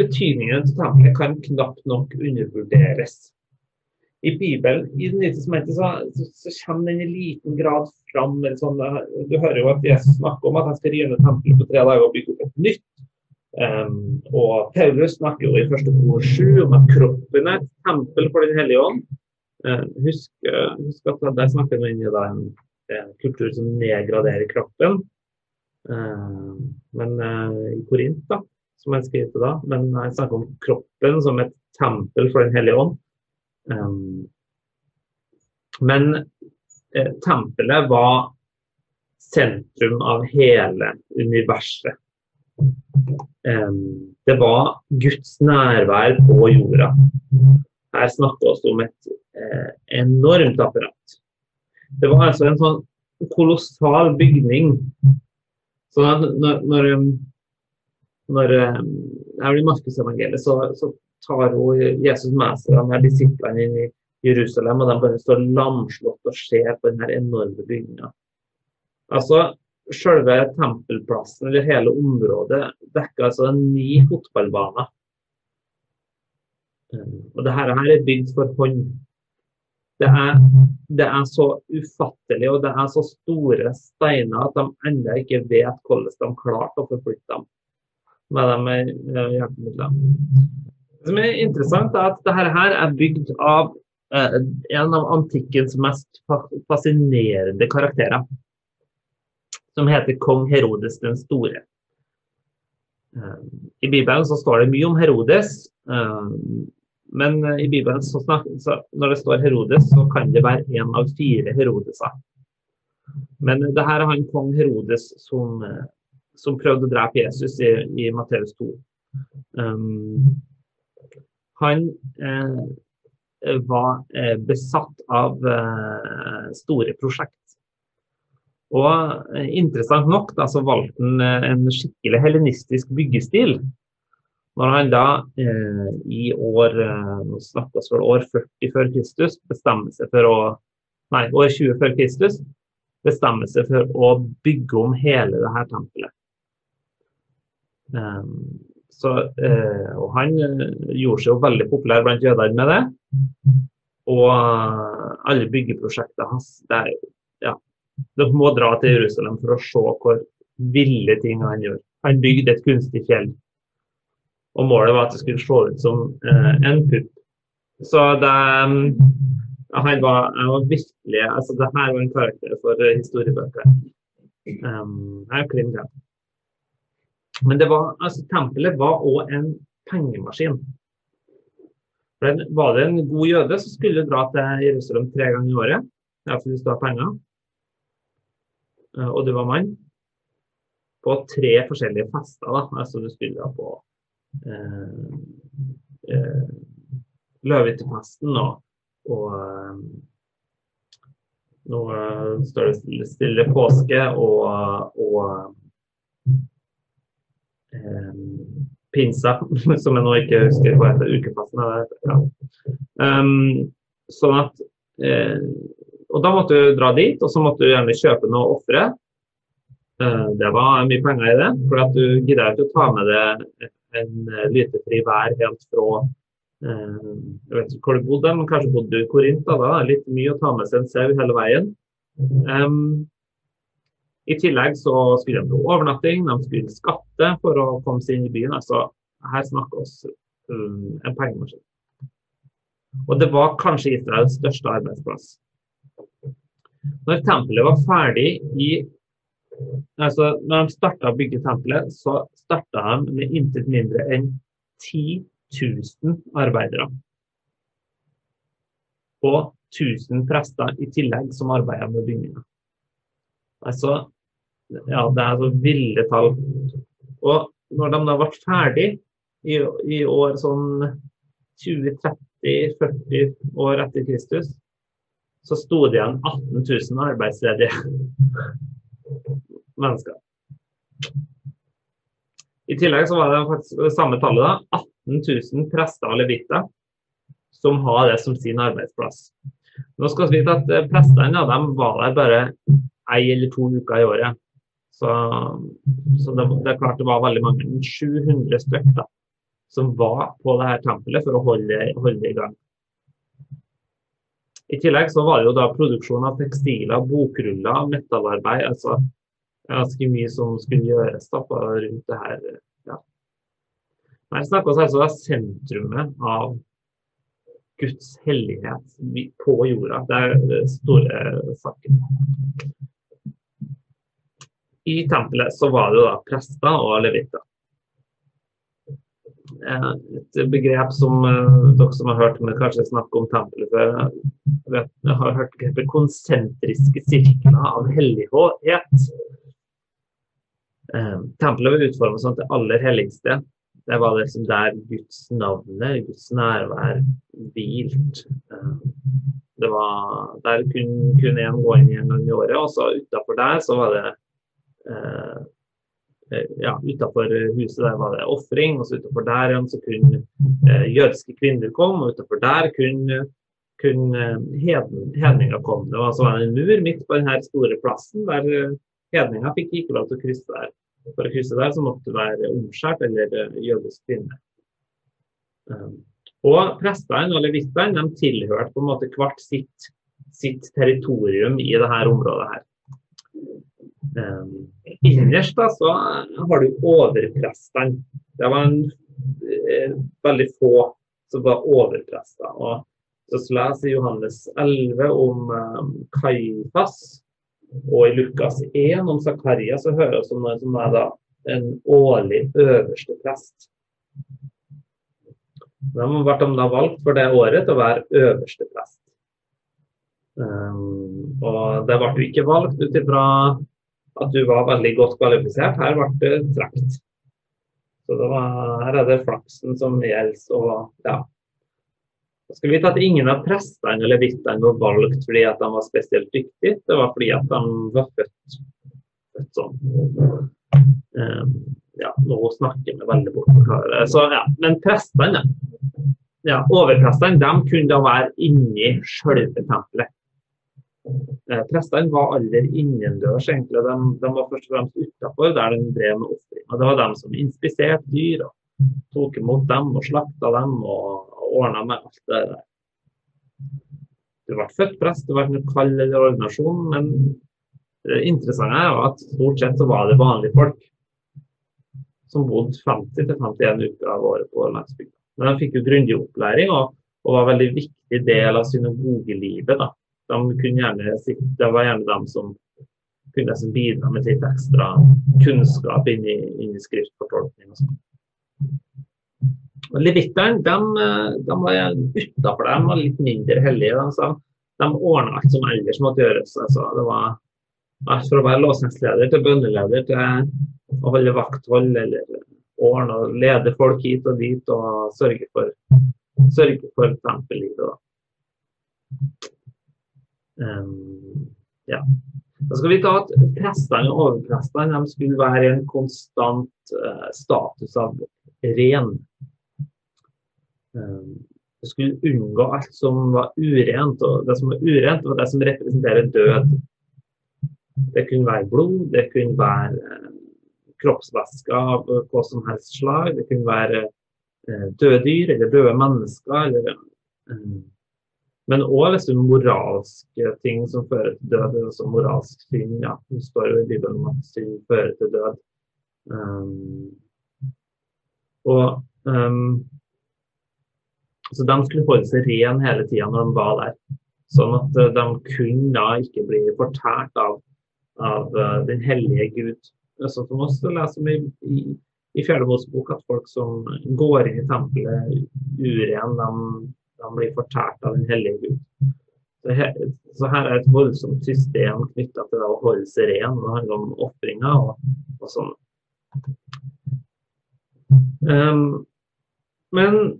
A: Betydningen til tempelet kan knapt nok undervurderes i Bibelen, i den nye så, så, så, kommer den i liten grad fram. Sånn, du hører jo at Jesus snakker om at han skal rive ned tempelet på tre dager og bygge opp et nytt. Um, og Paulus snakker jo i første kor sju om at kroppen er et tempel for Den hellige ånd. Uh, husk, uh, husk, at der snakker vi inn i en, en, kultur som nedgraderer kroppen. Uh, men i Korint, da, som jeg skrev da, men jeg snakker om kroppen som et tempel for Den hellige ånd. Um, men eh, tempelet var sentrum av hele universet. Det var Guds nærvær på jorda. Her snakker vi om et eh, enormt apparat. Det var altså en sånn kolossal bygning. Så når, når, når, når I Markusevangeliet så, så tar hun Jesus med seg de her disiplene inn i Jerusalem, og de bare står lamslått og ser på denne enorme bygninga. Altså, Selve tempelplassen, eller hele området, dekker altså ni fotballbaner. Og det her er bygd for hånd. Det er, det er, så ufattelig, og det er så store steiner at de ennå ikke vet hvordan de klarte å forflytte dem med de hjelpemidlene. Det som er interessant, er at dette her er bygd av eh, en av antikkens mest fascinerende karakterer. Som heter kong Herodes den store. Eh, I Bibelen så står det mye om Herodes. Eh, men i Bibelen så snak, så når det står Herodes, så kan det være en av fire Herodeser. Men det her er han kong Herodes som, eh, som prøvde å drepe Jesus i, i Matteus 2. Um, han eh, var eh, besatt av eh, store prosjekt. Og eh, interessant nok da, så valgte han eh, en skikkelig helenistisk byggestil. Når han da eh, i år nå snakkes vel år 40 før Kristus bestemmer seg for å Nei, år 20 før Kristus bestemmer seg for å bygge om hele det her tempelet. Um, så, eh, og han eh, gjorde seg jo veldig populær blant jødene med det. Og alle byggeprosjekter hans det er, ja, Dere må dra til Jerusalem for å se hvor ville ting han gjør. Han bygde et kunstig fjell. Og målet var at det skulle se ut som eh, en pupp. Så det um, han var, var virkelig altså det her var en karakter for historiebøker. Um, jeg er klin men det var, altså, tempelet var òg en pengemaskin. Var det en god jøde, så skulle du dra til Jerusalem tre ganger i året. Derfor du har penger. Eh, og du var mann. På tre forskjellige fester. da, altså Du skulle på eh, eh, Løvehyttefesten og, og eh, nå står det stille påske og, og eh, pinsa, som jeg nå ikke husker hva heter, ukepassen. Ja. Um, sånn at eh, Og da måtte du dra dit, og så måtte du gjerne kjøpe noe ofre. Uh, det var mye penger i det, for at du gidder ikke å ta med deg en lytefri vær helt fra uh, Jeg vet ikke hvor du bodde, men kanskje bodde du i Korint. Da, da er litt mye å ta med seg en sau hele veien. Um, i tillegg så skulle de ha overnatting, de skulle skatte for å komme seg inn i byen. Altså, her snakker oss um, en pengemaskin. Og det var kanskje Israels største arbeidsplass. Når tempelet var ferdig i altså Når de starta å bygge tempelet, så starta de med intet mindre enn 10 000 arbeidere. Og 1000 prester i tillegg som arbeider med bygninga. Altså, ja, det er så ville tall. Og når de da ble ferdig i, i år sånn 20-30-40 år etter Kristus, så sto det igjen 18 000 arbeidsledige mennesker. I tillegg så var det faktisk samme tallet, da, 18 000 prester og levitter som har det som sin arbeidsplass. Nå skal vi vite at eh, Prestene ja, var der bare ei eller to uker i året. Så, så det, det, er klart det var veldig mange. 700 stykker som var på det her tempelet for å holde, holde det i gang. I tillegg så var det jo da produksjon av tekstiler, bokruller, metallarbeid. altså ganske mye som skulle gjøres da, rundt det her. Ja. Her snakker vi altså om sentrumet av Guds hellighet på jorda. Det er store saken. I tempelet så var det da prester og levitter. Eh, et begrep som uh, dere som har hørt meg kanskje snakke om tempelet før, vet, har hørt begrepet konsentriske sirkler av hellighet. Tempelet var utformet at det aller helligste det var liksom der Guds navnet, Guds nærvær, hvilt. Det var, der kunne kun én gå inn en gang i året, og så utafor der så var det Eh, ja, Utafor huset der var det ofring, og så utafor der igjen så kunne eh, jødiske kvinner komme, og utafor der kunne, kunne heden, hedninger komme. Det var altså en mur midt på denne store plassen der eh, hedninger fikk ikke lov til å krysse der. For å krysse der så måtte du være omskjært eller eh, jødisk kvinne. Um, og prestene og levittene de tilhørte på en måte hvert sitt, sitt territorium i dette området her. Um, innerst da, så har du overprestene. Det var en, eh, veldig få som var overprester. Og så leser Johannes 11 om um, Kaifas, og i Lukas 1 om Zakaria så hører vi om noen som er da en årlig øverste prest. De ble de da valgt for det året til å være øverste prest. Um, og det ble jo ikke valgt ut ifra at du var veldig godt kvalifisert. Her ble det trukket. Så var, her er det flaksen som gjelder. Og ja. Så skal vi vite at ingen av prestene eller vittene var valgt fordi at de var spesielt dyktige. Det var fordi at de var født, født sånn. Um, ja, nå snakker vi veldig bort. Så ja, Men prestene, ja, overprestene, de kunne da være inni sjølve tempelet. Eh, prestene var aldri innendørs, egentlig. De, de, var først og fremst utafor, der de drev med ofring. Det var dem som inspiserte dyr, og tok imot dem og slakta dem og, og ordna med alt det der. Du ble født prest, du ble kall eller ordinasjon, men det interessante er at stort sett så var det vanlige folk som bodde 50-51 uker av året på landsbygda. Men de fikk jo grundig opplæring og, og var en veldig viktig del av synagogelivet. da de gjerne det var gjerne dem som kunne liksom bidra med litt ekstra kunnskap inn i, inn i skriftfortolkning og sånn. Levitteren de, de var utafor dem var litt mindre hellige. De, de ordna alt som ellers måtte gjøres. Altså, det var alt fra å være låsingsleder til bønneleder til å holde vakthold eller ordne og lede folk hit og dit og sørge for, sørge for tempellivet. Um, ja. Da skal vi ta at Prestene og overprestene skulle være i en konstant uh, status av ren. Um, du skulle unngå alt som var urent, og det som var urent, var det som representerer død. Det kunne være blod, det kunne være uh, kroppsvæsker av hva som helst slag, det kunne være uh, døde dyr eller døde mennesker. eller men òg liksom moralske ting som fører til død. Altså moralsk synd. Ja. Det står jo i Bibelen at synd fører til død. Um, og um, Så de skulle holde seg ren hele tida når de var der. Sånn at uh, de kunne da ikke bli fortært av, av uh, den hellige Gud. Sånn som oss leser om i, i, Fjerde Mosebok at folk som går inn i tempelet uren, de blir fortært av den hellige Gud. Så her, så her er et voldsomt system knytta til det å holde seg ren. Det handler om ofringer og, og sånn. Um, men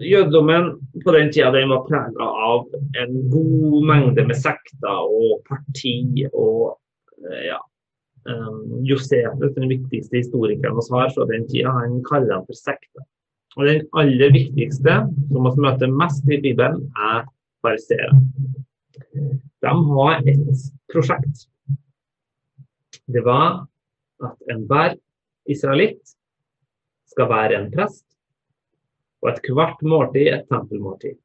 A: jødedommen på den tida den var prega av en god mengde med sekter og parti og eh, ja, um, Josefus, den viktigste historikeren vi har fra den tida, han kaller dem for sekter. Og Den aller viktigste, som vi møter mest i Bibelen, er fariseere. De har et prosjekt. Det var at enhver israelitt skal være en prest, og ethvert måltid et tempelmåltid.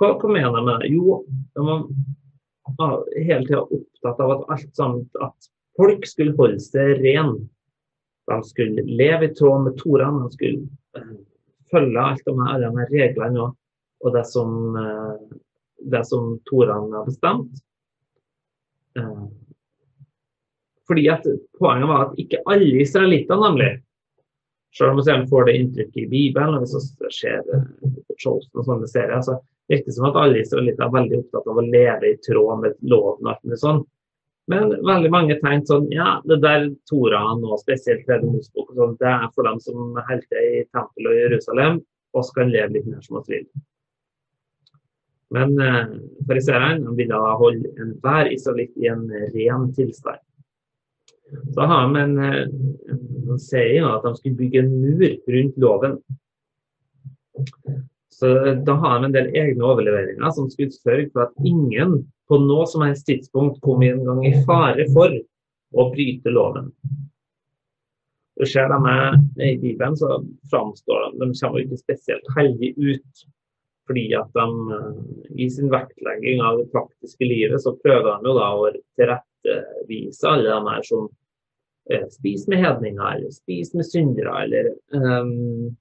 A: Hva, hva mener jeg med det? Jo, de var hele tida opptatt av at alt sammen, at folk skulle holde seg ren. De skulle leve i tråd med Toraen, de skulle uh, følge alt de alle de reglene og, og det som, uh, det som Toraen har bestemt. Uh, fordi at Poenget var at ikke alle israelitter, nemlig, selv om vi får det inntrykket i Bibelen, og hvis vi ser Chosen og sånne serier, så virker det som at alle israelitter er veldig opptatt av å leve i tråd med loven og alt mulig sånn. Men veldig mange tenkte sånn ja, det der Toraen og spesielt Tredje Mosebok sånn, det er for dem som helter i tempelet og Jerusalem, og kan leve litt mer som oss vil. Men eh, fariseerne ville da holde enhver israelitt i en ren tilstand. Så har de en, eh, en saying at de skulle bygge en mur rundt loven. Så da har de en del egne overleveringer som skulle sørge for at ingen på noe som helst tidspunkt kom en gang i fare for å bryte loven. Du ser dem I Bibelen så framstår de, de kommer ikke spesielt heldig ut. Fordi at de i sin vektlegging av det praktiske livet, så prøver de jo da å tilrettevise alle de her som Spis spiser med hedninger, eller spiser med syndere, eller, um,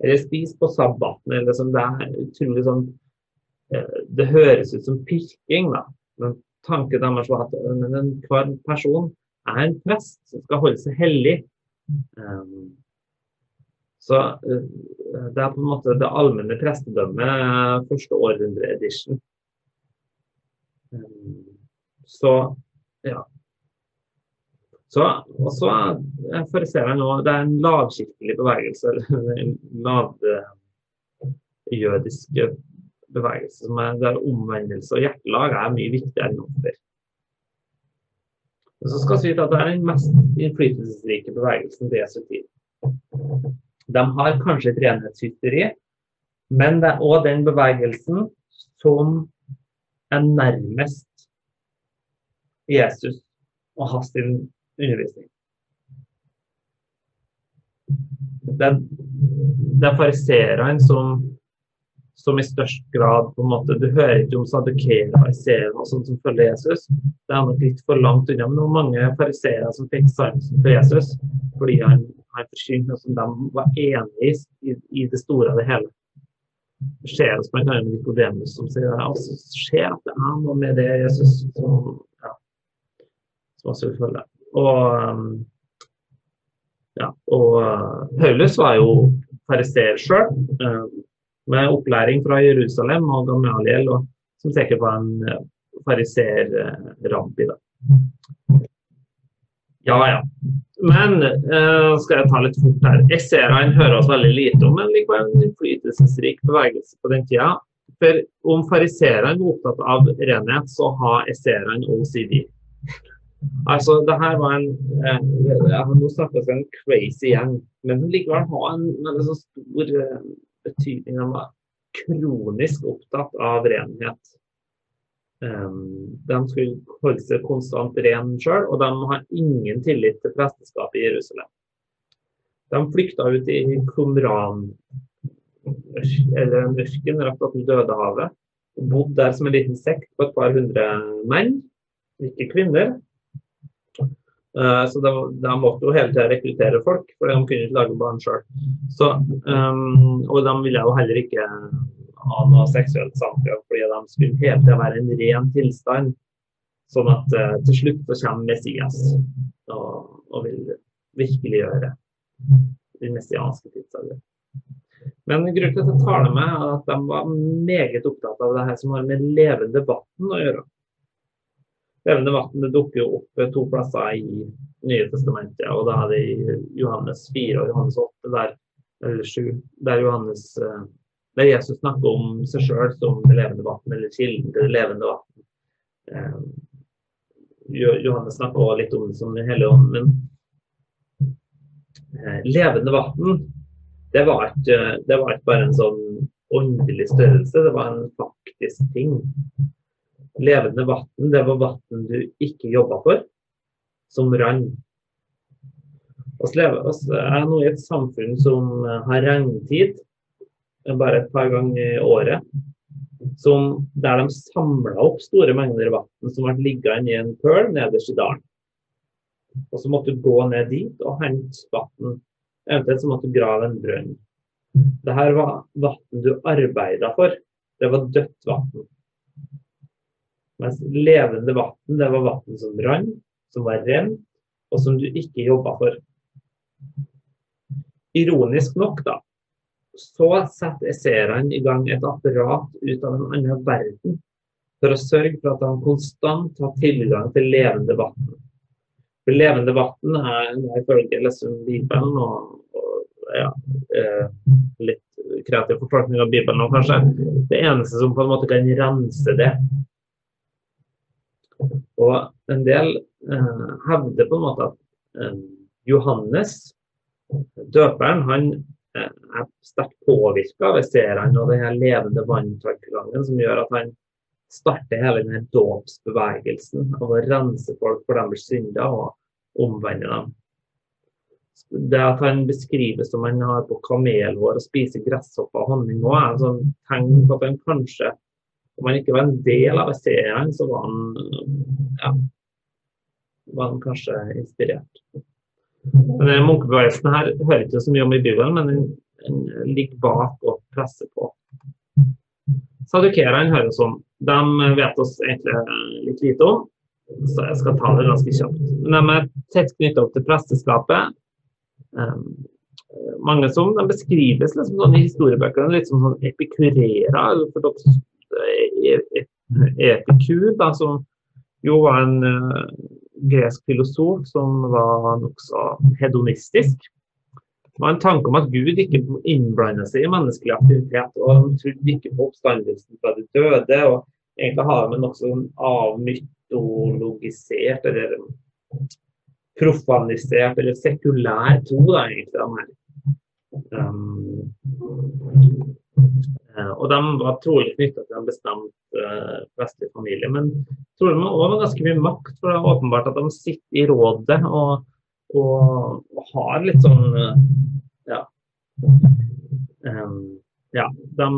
A: eller spiser på sabbaten. eller som Det er utrolig sånn Eh, det høres ut som pirking, da. Men tanken deres var at hver person er en prest som skal holde seg hellig. Um, så uh, det er på en måte det allmenne prestedømmet første århundre-edition. Um, så ja. Så, og så ser jeg nå det er en lavkirkelig bevegelse, en lavjødisk bevegelse som er der omvendelse og hjertelag er mye viktigere enn offer. Så skal vi vite at det er den mest innflytelsesrike bevegelsen tid. De har kanskje et renhetshysteri, men det er òg den bevegelsen som er nærmest Jesus og hans undervisning. Det, er fariserene som som i størst grad på en måte, Du hører ikke om sadukere i serien og sånt som følger Jesus. Det er nok litt for langt unna. Men det var mange fariseere som fikk sansen for Jesus fordi han, han forsynt, noe som de var enig i, i det store og det hele. Det skjer hos bl.a. Nikodemus som sier altså, skjer at det er noe med det Jesus som, ja, som også vil følge. Og, um, ja, og uh, Paulus var jo fariseer sjøl. Med opplæring fra Jerusalem og Gamaliel, og, som sikkert var en uh, fariser-rabbi. Ja, ja. Men uh, skal jeg ta litt fort her. Esseerne hører oss veldig lite om, men likevel en innflytelsesrik bevegelse på den tida. For om fariserene var opptatt av renhet, så har esseerne OCD. Altså, det her var en eh, Nå snakkes en crazy gjeng, men likevel har en veldig så stor eh, betydning. De var kronisk opptatt av renhet. De skulle holde seg konstant ren sjøl, og de har ingen tillit til presteskapet i Jerusalem. De flykta ut i Qumran, eller en ørken rett attmed Dødehavet, og bodde der som en liten sekt på et par hundre menn, ikke kvinner. Uh, så de måtte jo hele tida rekruttere folk, for de kunne ikke lage barn sjøl. Um, og de ville jo heller ikke ha noe seksuelt samkvem, fordi de skulle hele tida være en ren tilstand. Sånn at uh, til slutt så kommer Messias og, og vil virkeliggjøre den messianske tidsalder. Men grunnen til at jeg tar med, er at de var meget opptatt av det her som har med levende vann å gjøre. Levende vann dukker jo opp to plasser i Nye testamentet, og da er det i Johannes 4 og Johannes 8, der, eller 7, der, Johannes, eh, der Jesus snakker om seg sjøl som det levende vann, eller kilden til det levende vann. Eh, Johannes snakker også litt om det som Den hellige ånd, men eh, levende vann det det var ikke bare en sånn åndelig størrelse, det var en faktisk ting. Levende vann, det var vann du ikke jobba for, som rant. Vi er nå i et samfunn som har regntid bare et par ganger i året. Som, der de samla opp store mengder vann som ble liggende i en pøl nederst i dalen. Og så måtte du gå ned dit og hente vann Eventuelt så måtte du grave en brønn. Dette var vann du arbeida for. Det var dødt vann. Mens levende vann, det var vann som rant, som var rent, og som du ikke jobba for. Ironisk nok, da, så setter esseerne i gang et apparat ut av en annen verden for å sørge for at de konstant har tilgang til levende vann. For levende vann er ifølge liksom Bibelen og, og ja, eh, litt kreativ fortolkning av Bibelen nå, kanskje, det eneste som på en måte kan rense det. Og en del eh, hevder på en måte at eh, Johannes, døperen, han eh, er sterkt påvirka av seerne og den levende vanntankegangen som gjør at han starter hele denne dåpsbevegelsen av å rense folk for deres synder og omvende dem. Det at han beskrives som han har på kamelhår og spiser gresshopper og honning er en sånn tegn på at han kanskje, om han ikke var en del av serien, så var han, ja, var han kanskje inspirert. Men Munkebevegelsen her hører ikke så mye om i Bibelen, men den, den ligger bak og presser på. Sadukerene høres om. De vet oss egentlig litt lite om, så jeg skal ta det ganske kjapt. Men de er tett knytta opp til presteskapet. Um, mange som de beskrives liksom sånn i historiebøkene litt som sånn epikurerer. Epikur, da, som jo var en uh, gresk filosof som var nokså hedonistisk. Det var en tanke om at Gud ikke innblandet seg i menneskelig aktivitet. og Han trodde ikke på oppstandelsen fra de døde. og Egentlig har vi nokså avmytologisert eller profanisert eller sekulær tro, da, egentlig, de her. Um, og de var trolig knytta til en bestemt uh, vestlig familie. Men trolig med også ganske mye makt, for det er åpenbart at de sitter i rådet og og, og har litt sånn uh, Ja. Um, ja, de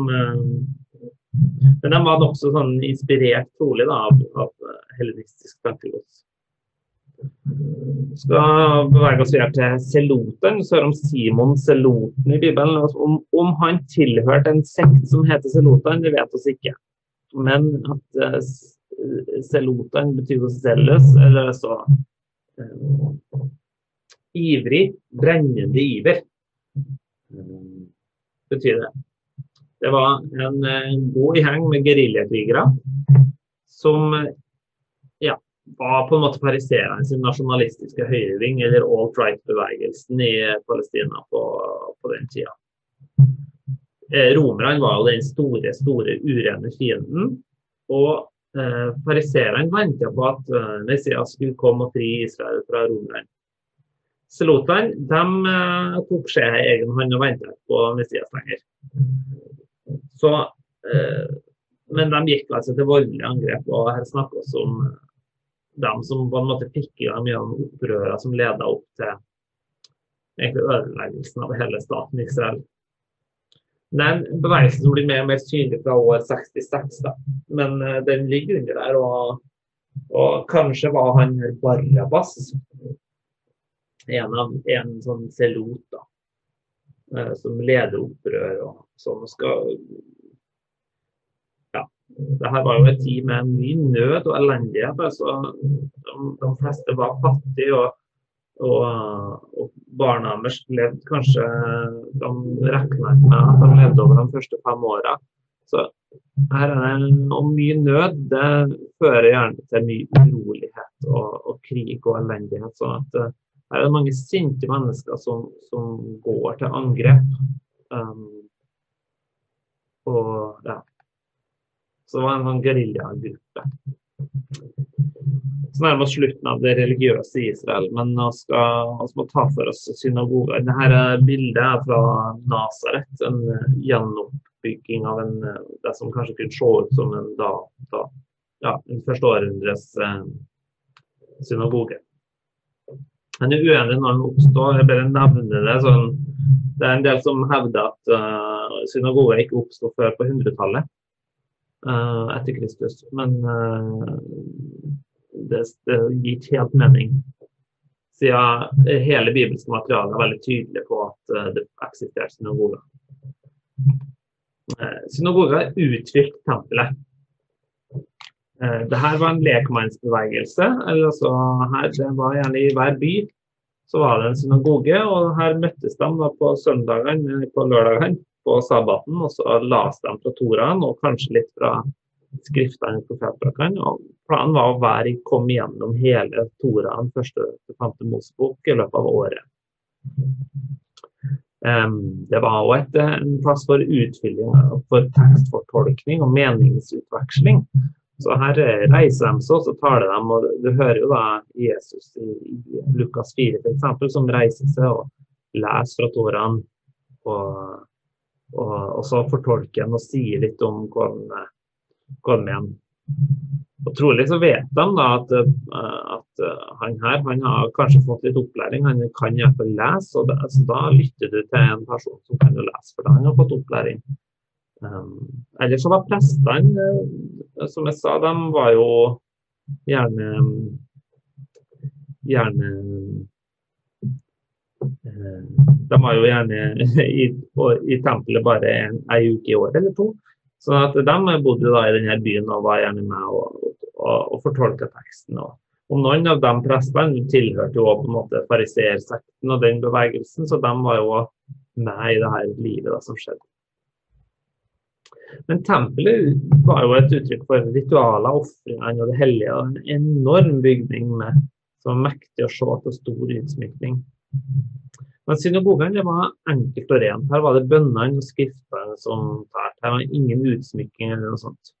A: Men de var nokså sånn inspirert, trolig, da, av, av hellenistisk tankegods. Skal bevege oss videre til Seloten. Så om Simon Seloten i Bibelen. Om, om, han tilhørte en sekt som heter Seloten, det vet vi ikke. Men at uh, Seloten betyr jo zealous, eller så uh, ivrig, brennende iver, betyr det. Det var en, god gjeng med geriljakrigere som var på en måte pariserende sin nasjonalistiske høyreving, eller alt-right-bevegelsen i Palestina på, på den tida. Eh, romerne var jo den store, store urene fienden. Og eh, pariserene venta på at eh, Messias skulle komme og fri Israel fra romerne. Selotene de uh, tok seg i egen hånd og ventet på Messias lenger. Så, eh, men de gikk altså til voldelige angrep, og her snakkes om dem som på en måte fikk i gang mye av opprørene som leda opp til egentlig ødeleggelsen av hele staten Israel. Det er en bevegelse som blir mer og mer synlig fra år 66, da. men uh, den ligger under der. Og, og kanskje var han Barrabas en, av, en sånn selot da, uh, som leder opprør og sånn. skal ja, det her var jo en tid med mye nød og elendighet. altså De, de fleste var fattige. og og, og barna deres levde kanskje De regna ikke med at de levde over de første fem åra. Så her er det og mye nød. Det fører gjerne til mye urolighet og, og krig og elendighet. sånn at uh, her er det mange sinte mennesker som, som går til angrep. Um, og ja. Så det var en sånn geriljagruppe. Så nærmer oss slutten av det religiøse i Israel, men vi skal, må ta for oss synagoger. Dette bildet er fra Nasaret, en gjenoppbygging av en, det som kanskje kunne se ut som en, da, da, ja, en første århundres eh, synagoge. Det er uenig når den oppstår. Jeg bare nevner det. Sånn, det er en del som hevder at uh, synagoger ikke oppsto før på 100-tallet uh, etter Kristus. Men uh, det, det gir ikke helt mening. Siden hele bibelske materialet er veldig tydelig på at uh, det eksisterer synagoger. Synagoger utfylte tempelet. Det her var en lekmannsbevegelse. altså her, Det var gjerne i hver by så var det en synagoge, og her møttes de på søndagene, på lørdagene, på sabbaten, og så leste de fra Toraen og kanskje litt fra skriftene i profetbøkene. og Planen var å være, komme gjennom hele Toraen, første til femte Mosebok, i løpet av året. Um, det var òg en plass for utfylling, for tekstfortolkning og meningsutveksling. Så her reiser de seg, og så taler de, og du hører jo da Jesus i, i Lukas 4 f.eks., som reiser seg og leser fra Toraen. Og, og, så fortolker han og sier litt om hvordan, han en. Og Trolig så vet de da at, eh, at eh, han her han har kanskje fått litt opplæring, han kan iallfall lese. og det, altså, Da lytter du til en person som kan lese, for da han har fått opplæring. Um, ellers så var prestene, uh, som jeg sa, de var jo gjerne gjerne De var jo gjerne i, i tempelet bare en, en, uke i året eller to. Så at de bodde da i denne byen og var gjerne med og, og, og fortolka teksten. Og, og noen av de prestene tilhørte jo på en måte fariseersekten og den bevegelsen, så de var jo med i det her livet da, som skjedde. Men tempelet var jo et uttrykk for ritualer, ofringene og det hellige. En enorm bygning med, som var mektig å se til stor utsmykning. Men synagogen det var enkelt og rent. Her var det bønnene og skriftene som tærte. Her var ingen utsmykking eller noe sånt.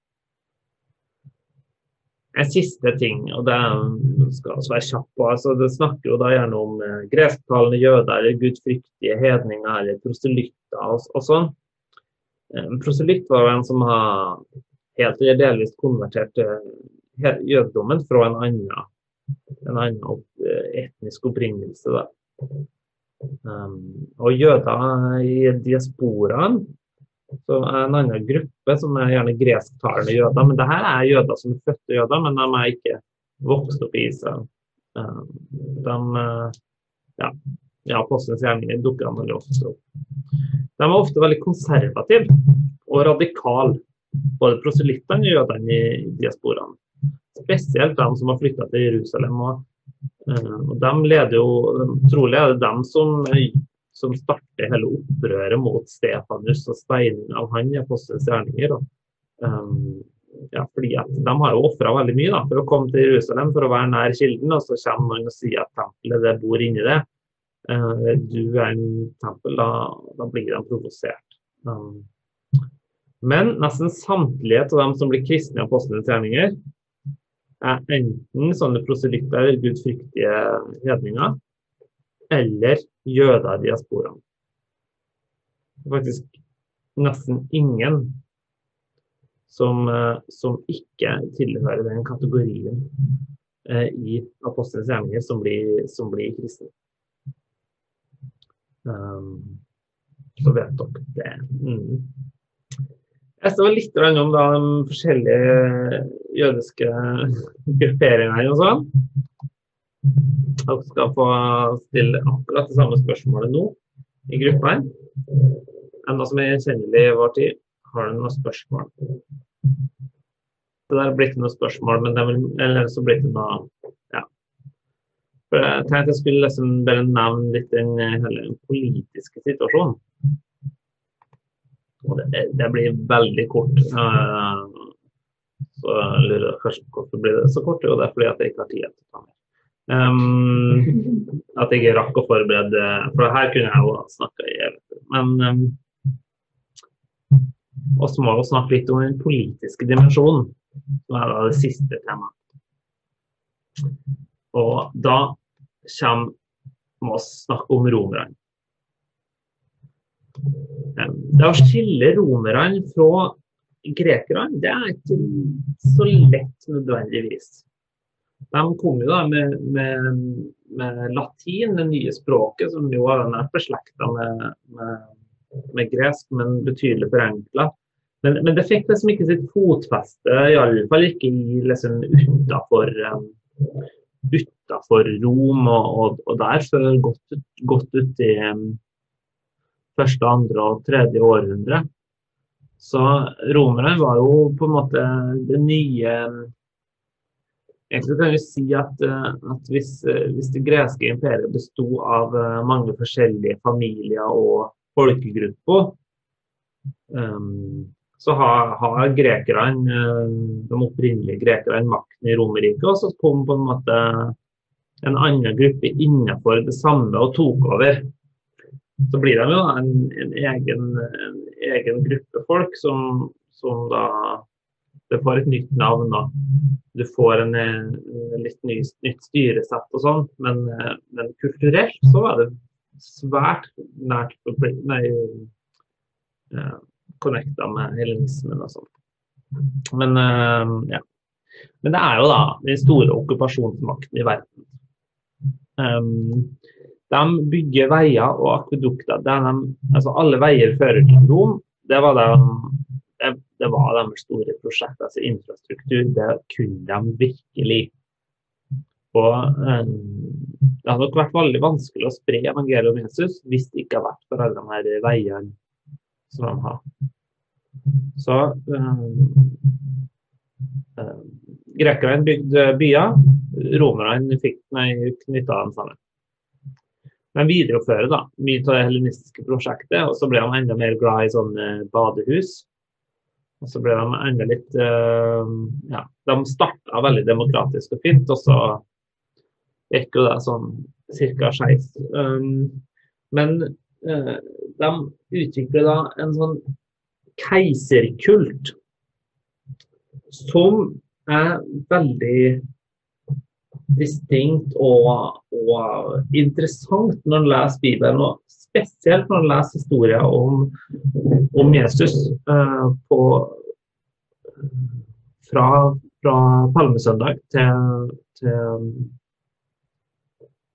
A: En siste ting, og det skal også være kjapp altså det snakker jo da gjerne om greftalende gresktalende jøder eller gudfryktige hedninger eller proselytter og, og sånn. En proselytt var en som har helt eller delvis konvertert til jødedommen fra en annen, en annen eh, etnisk opprinnelse. Da. Um, og jøder i diasporaen, så er en annen gruppe som er gjerne gresktalende jøder. Men det her er jøder som er fødte jøder, men de er ikke vokst opp i Israel. Um, de, ja, ja Apostelens gjerninger dukker veldig ofte opp. De er ofte veldig konservative og radikale, både proselyttene og jødene i diasporaen. Spesielt de som har flytta til Jerusalem. og og de leder jo, Trolig er det dem som, som starter hele opprøret mot Stefanus og steining av han i apostelens gjerninger. Um, ja, fordi at De har jo ofra veldig mye da, for å komme til Jerusalem for å være nær kilden. Og så kommer noen og sier at tempelet det bor inni det. Uh, du er en tempel, da, da blir de provosert. Men nesten samtlige av dem som blir kristne i apostelens gjerninger, er enten sånne proselytter gudfryktige hedninger, eller jøder i er faktisk nesten ingen som, eh, som ikke tilhører den kategorien eh, i apostelens gjerninger som blir, blir kristne. Um, så vet dere det. Mm. Jeg så litt om da, de forskjellige jødiske grupperingene og sånn. Dere skal få stille akkurat det samme spørsmålet nå i gruppa her. Enda som er gjenkjennelig i vår tid. Har du noen spørsmål? Det der blir ikke noe spørsmål, men det vil, eller så blir noe ja. For jeg tenkte jeg skulle liksom bare nevne litt den hele politiske situasjonen. Det, det blir veldig kort. Så jeg lurer kanskje på hvorfor blir det så kort. Jo, det er fordi at jeg ikke har tid til å ta mer. Um, at jeg ikke rakk å forberede For her kunne jeg jo snakka i evigheter. Men um, også må vi snakke litt om den politiske dimensjonen, som er da det siste temaet. Og da kommer vi å snakke om romerne. Det å skille romerne fra grekerne, det er ikke så lett nødvendigvis. De kom jo da med, med, med, latin, det nye språket, som jo er nært beslekta med, med, gresk, men betydelig forenkla. Men, men, det fikk liksom ikke sitt fotfeste, iallfall ikke i, liksom, utafor um, utafor Rom og, og, og der, før godt, godt ut i um, første, andre og tredje århundre. Så romerne var jo på en måte det nye Egentlig kan vi si at, eh, at hvis, eh, hvis, det greske imperiet besto av eh, mange forskjellige familier og folkegrupper, um, så har, har grekerne, de opprinnelige grekerne makten i Romerriket, og så kom på en måte en annen gruppe innenfor det samme og tok over. Så blir de jo en, en, egen, en egen, gruppe folk som, som da det får et nytt navn. da. Du får en, en litt ny, nytt styresett og sånn, men, eh, men, kulturelt så var det svært nært nei, uh, connecta med helenismen og sånn. Men uh, ja. Men det er jo da den store okkupasjonsmakten i verden. Um, de bygger veier og akvedukter. Altså alle veier fører til Rom. Det var de, det, var deres store prosjekt. Altså infrastruktur, det kunne de virkelig. Og um, Det hadde nok vært veldig vanskelig å spre evangeliet om Jesus hvis det ikke hadde vært for alle de her veiene som de har. Så um, um, Grekerne bygde byer, romerne knytta dem sammen. De viderefører da, mye av det helenistiske prosjektet, og så ble de enda mer glad i sånne badehus. Og så ble de enda litt uh, Ja, de starta veldig demokratisk og fint, og så gikk jo det sånn ca. skeis. Um, men uh, de utvikler da en sånn keiserkult som er veldig distinkt og, og interessant når en leser Bibelen. og spesielt når en leser historier om, om Jesus eh, på, fra, fra palmesøndag til, til,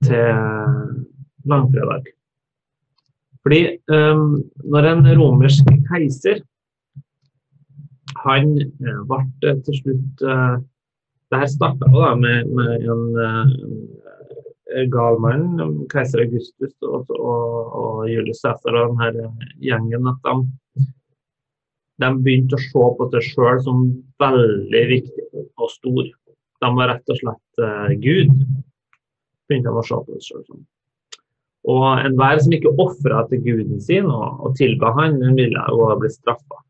A: til langfredag. Fordi eh, når en romersk keiser han ble til slutt uh, Det her starta med, med en, en gal mann, keiser Augustus og, og, og Julius Cæsar og denne gjengen, at de, de begynte å se på seg sjøl som veldig viktig og stor. De var rett og slett uh, Gud. begynte de å se på seg selv som. Og enhver som ikke ofra til guden sin og, og tilba han, ville jo bli straffa.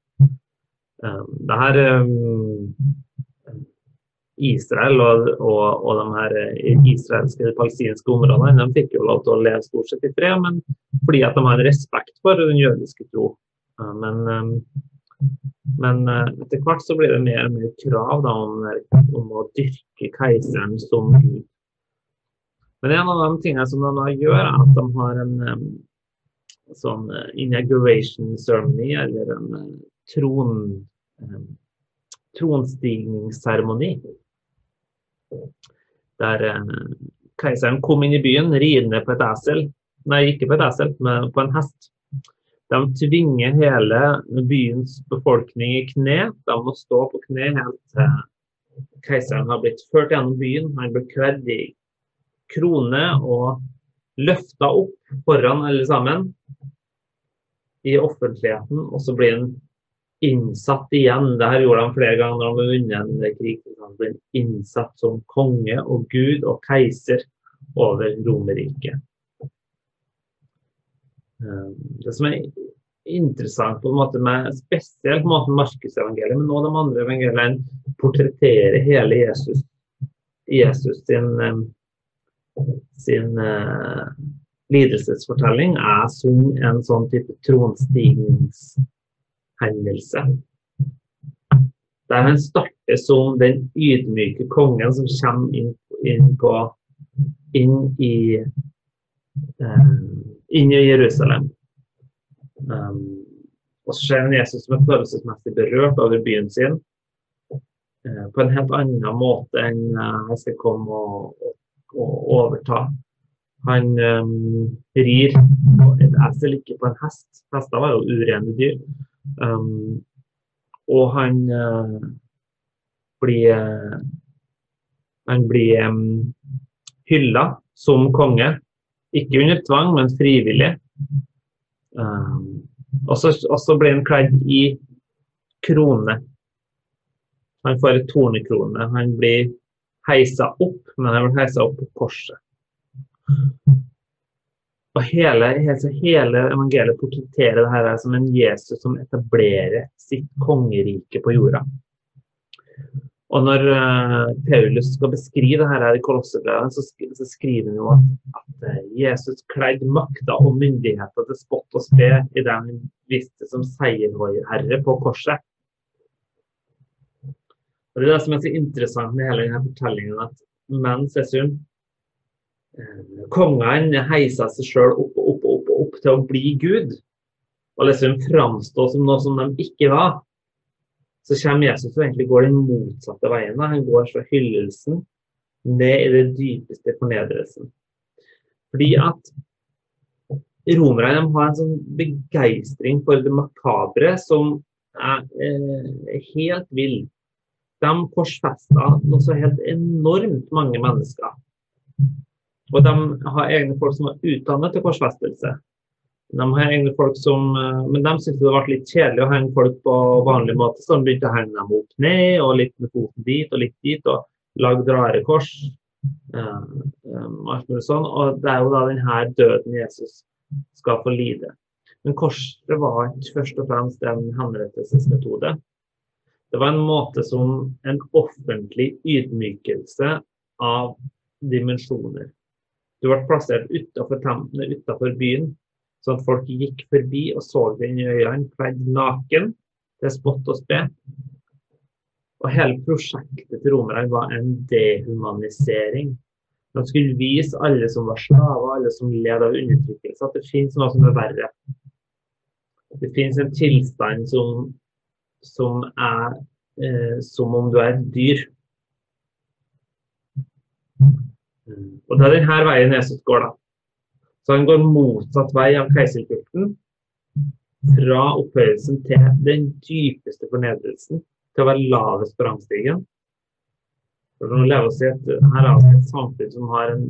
A: Um, um, Israel og, og, og de her eh, israelske palestinske områdene de fikk jo lov til å leve stort sett i fred, men fordi at de har respekt for den jødiske tro. Men, eh, men eh, etter hvert så blir det mer og mer krav da, om, om, å dyrke keiseren som gud. Men en av de tingene som de da gjør, er at de har en sånn inauguration ceremony, eller en tron, tronstigningsseremoni der eh, keiseren kom inn i byen ridende på et esel. Nei, ikke på et esel, men på en hest. De tvinger hele byens befolkning i kne. De må stå på kne helt til keiseren har blitt ført gjennom byen. Han blir kledd i krone og løfta opp foran alle sammen i offentligheten. Og så blir han innsatt igjen. Det her gjorde han flere ganger når han vunnet en krig. Han ble innsatt som konge og gud og keiser over Romerriket. Eh, det som er interessant på en måte med spesielt på en måte Markusevangeliet, men også de andre evangeliene portretterer hele Jesus, Jesus sin, eh, sin uh, lidelsesfortelling er som en sånn type tronstigningshendelse. Der han starter som den ydmyke kongen som kommer inn, inn, på, inn i uh, inn i Jerusalem. Um, og så ser han Jesus som er følelsesmessig berørt over byen sin uh, på en helt annen måte enn uh, jeg skal komme og, og, og overta. Han um, rir et esel, ikke på en hest. Hester var jo urene dyr. Um, og han uh, blir uh, Han blir um, hylla som konge. Ikke under tvang, men frivillig. Um, og så blir han kledd i krone. Han får et tornekrone. Han blir heisa opp, men han blir heisa opp på korset. Og hele, hele evangeliet portretterer det her som en Jesus som etablerer sitt kongerike på jorda. Og når uh, Paulus skal beskrive det her i Kolossebrevet, så, skriver han jo at, at uh, Jesus kledde makta og myndigheter til spott og spe i det han viste som seierherre på korset. Og Det er det som er så interessant med hele denne fortellingen, at mens Jesus Eh, kongene heisa seg sjøl opp og opp, opp, opp til å bli Gud, og liksom framstå som noe som de ikke var, så kommer Jesus og egentlig går den motsatte veien. Han går fra hyllelsen ned i det dypeste fornedrelsen. Fordi at romerne har en sånn begeistring for det makabre som er eh, helt vill. De korsfesta noe så helt enormt mange mennesker. Og de har egne folk som er utdannet til korsfestelse. De har egne folk som, eh, Men de syntes det ble litt kjedelig å henge folk på vanlig måte, så de begynte å henge dem opp ned, og litt med foten dit og litt dit, og lagde rare kors. Um, alt sånn. Og det er jo da denne døden Jesus skal få lide. Men korset var ikke først og fremst en henrettelsesmetode. Det var en måte som en offentlig ydmykelse av dimensjoner. Du ble plassert utafor byen, sånn at folk gikk forbi og så deg inn i øynene, kledd naken til spott og spe. Og hele prosjektet til romerne var en dehumanisering. De skulle vise alle som var slaver, alle som led av undertrykkelse, at det finnes noe som er verre. Det finnes en tilstand som, som er eh, som om du er et dyr. Og det er denne veien Jesus går, da. Så han går motsatt vei av keiserkulten. Fra opphøyelsen til den dypeste fornedrelsen. Til å være lavest på rangstigen. For nå lever oss i et, her er et samfunn som har en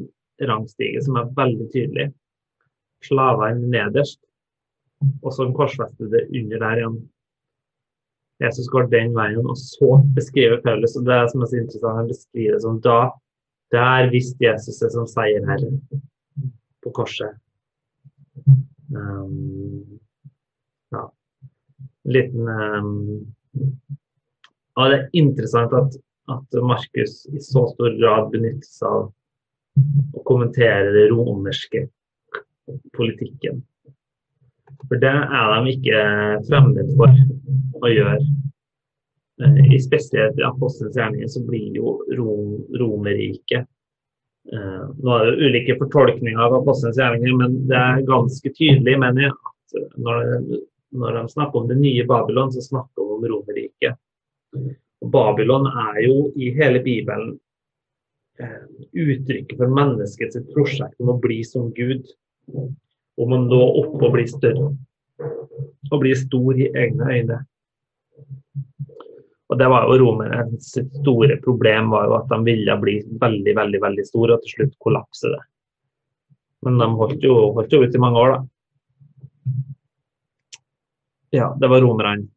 A: rangstige som er veldig tydelig. Slavene nederst, og så en korsfestede under der igjen. Jesus går den veien, og så beskriver Paulus, og det er som er så interessant, han beskriver det som da der visste Jesus det som seier her på korset. Um, ja. Liten um, ja, Det er interessant at, at Markus i så stor grad benytter seg av å kommentere det romerske politikken. For det er de ikke fremmed for å gjøre. Eh, I spesielt i apostelens gjerninger så blir jo Rom, Romerriket eh, Nå er det ulike fortolkninger av apostelens gjerninger, men det er ganske tydelig, mener jeg, at når de snakker om det nye Babylon, så snakker de om Romerriket. Babylon er jo i hele Bibelen eh, uttrykket for menneskets prosjekt om å bli som Gud. Om å nå opp og bli større. Og bli stor i egne øyne. Og det var jo romernes store problem var jo at de ville bli veldig veldig, veldig store, og til slutt kollapse det. Men de holdt jo, holdt jo ut i mange år, da. Ja, det var romerne.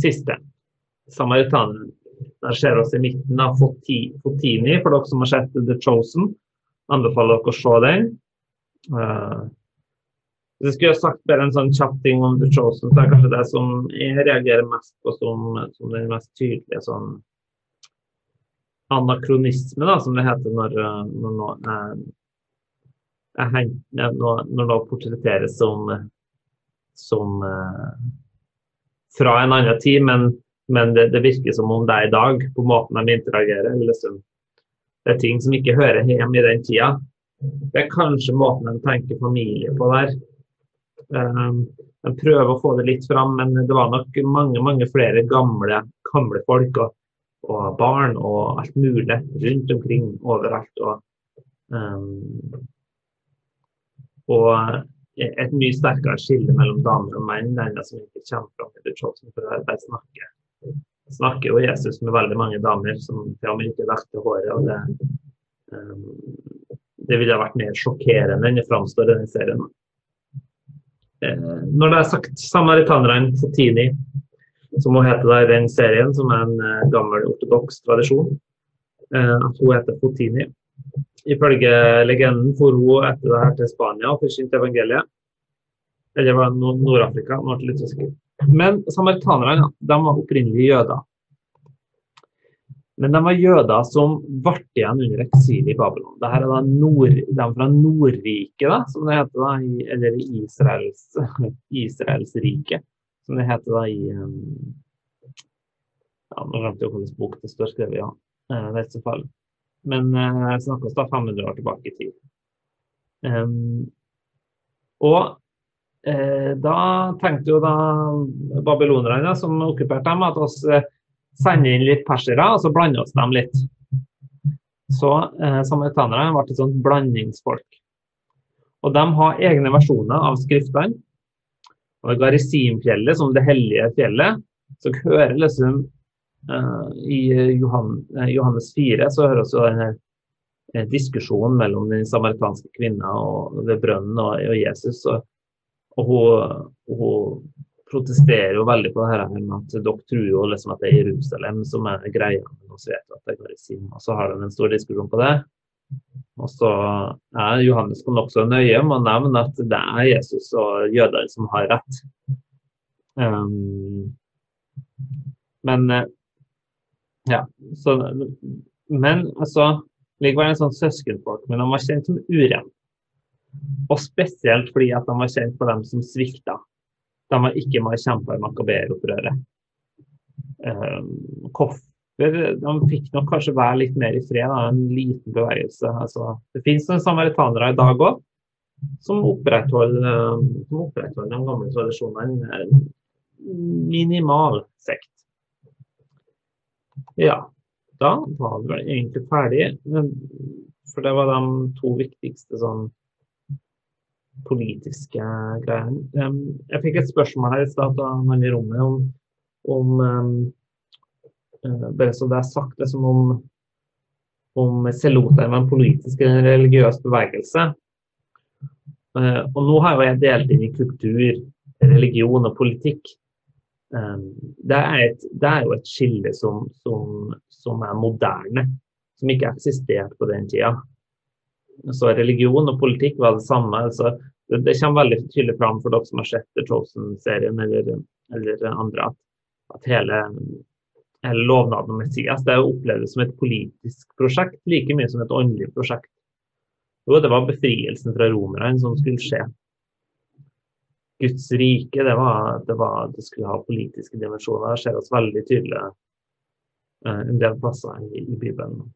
A: Siste. Samaritaneren. Der ser vi oss i midten av Fotini, for dere som har sett The Chosen. anbefaler dere å se den. Hvis jeg skulle sagt bare en sånn kjapp ting om The Chosen, så er kanskje det som jeg reagerer mest på som, som den mest tydelige sånn anakronisme, da, som det heter når, når, når, når, når noe portretteres som, som uh, fra en annen tid, men, men det, det, virker som om det er i dag, på måten de interagerer. Liksom. Det er ting som ikke hører hjemme i den tida. Det er kanskje måten de tenker familie på der. Um, de prøver å få det litt fram, men det var nok mange mange flere gamle, gamle folk og, og barn og alt mulig rundt omkring overalt. Og, um, og et mye sterkere skille mellom damer og menn enn det som ikke kommer fram i Budsjotten. For der snakker, snakker jo Jesus med veldig mange damer som til og med ikke håret. og det, um, det ville vært mer sjokkerende enn det framstår i denne serien. Uh, når det er sagt, samaritanerne Fotini, som hun heter der i den serien, som er en uh, gammel ortodoks tradisjon, uh, at hun heter Fotini. Ifølge legenden for hun etter det her til Spania og forkynte evangeliet. Eller var det Nord-Afrika? Nå ble litt usikker. Men samaritanerne de var opprinnelig jøder. Men de var jøder som ble igjen under eksilet i Babylon. Dette er da nord, de fra Nordriket, som det heter da, eller Israels, Israelsriket, som det heter da i um, ja, Nå glemte jeg hvilken bok det står skrevet. Ja. Eh, det er ikke så farlig. Men eh, snakkes da 500 år tilbake i tid. Um, og eh, da tenkte jo da babylonerne som okkuperte dem, at oss eh, sender inn litt persere, og så blande oss dem litt. Så eh, samaritanerne ble et sånt blandingsfolk. Og de har egne versjoner av skriftene. Og Garisimfjellet, som det hellige fjellet, så hører liksom Eh, I Johan, eh, Johannes 4 så hører vi denne eh, diskusjonen mellom den samaritanske kvinna ved brønnen og, og Jesus. Og, og hun, hun, protesterer jo veldig på det her med at dere tror jo liksom at det er Jerusalem som er greia, men også vet at det går i Sim. Og så har de en stor diskusjon på det. Og så er Johannes nokså nøye med å nevne at det er Jesus og jøder som har rett. Um, men ja, så, men altså Likevel en sånn søskenfolk, men de var kjent som urene. Og spesielt fordi at de var kjent for dem som svikta. De var ikke med og kjempa i makaberopprøret. Hvorfor? Koffer de fikk nok kanskje være litt mer i fred, da, en liten bevegelse. Altså, det finnes noen samaritanere i dag òg som opprettholder, som opprettholder de gamle tradisjonene. Minimal sekt. Ja, da var vi egentlig ferdig. For det var de to viktigste sånn politiske greiene. Jeg fikk et spørsmål her i stad av noen i rommet om, om eh, Bare så det er sagt, det som om, om Selota var en politisk eller religiøs bevegelse. Eh, og nå har jo jeg delt inn i kultur, religion og politikk. Det er, et, det er, jo et skille som, som, som, er moderne, som ikke eksisterte på den tida. Så religion og politikk var det samme. så det, det, kommer veldig tydelig fram for dere som har sett The Chosen-serien eller, eller, andre, at, at hele, hele, lovnaden om Messias det opplevd som et politisk prosjekt like mye som et åndelig prosjekt. Jo, det var befrielsen fra romerne som skulle skje. Guds rike, det var, det var det skulle ha politiske dimensjoner. Det ser oss veldig tydelig eh, en del plasser i, i Bibelen.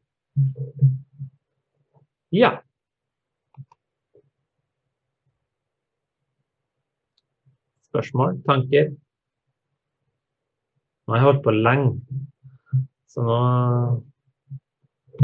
A: Ja. Spørsmål? Tanker? Nå har jeg holdt på lenge, så nå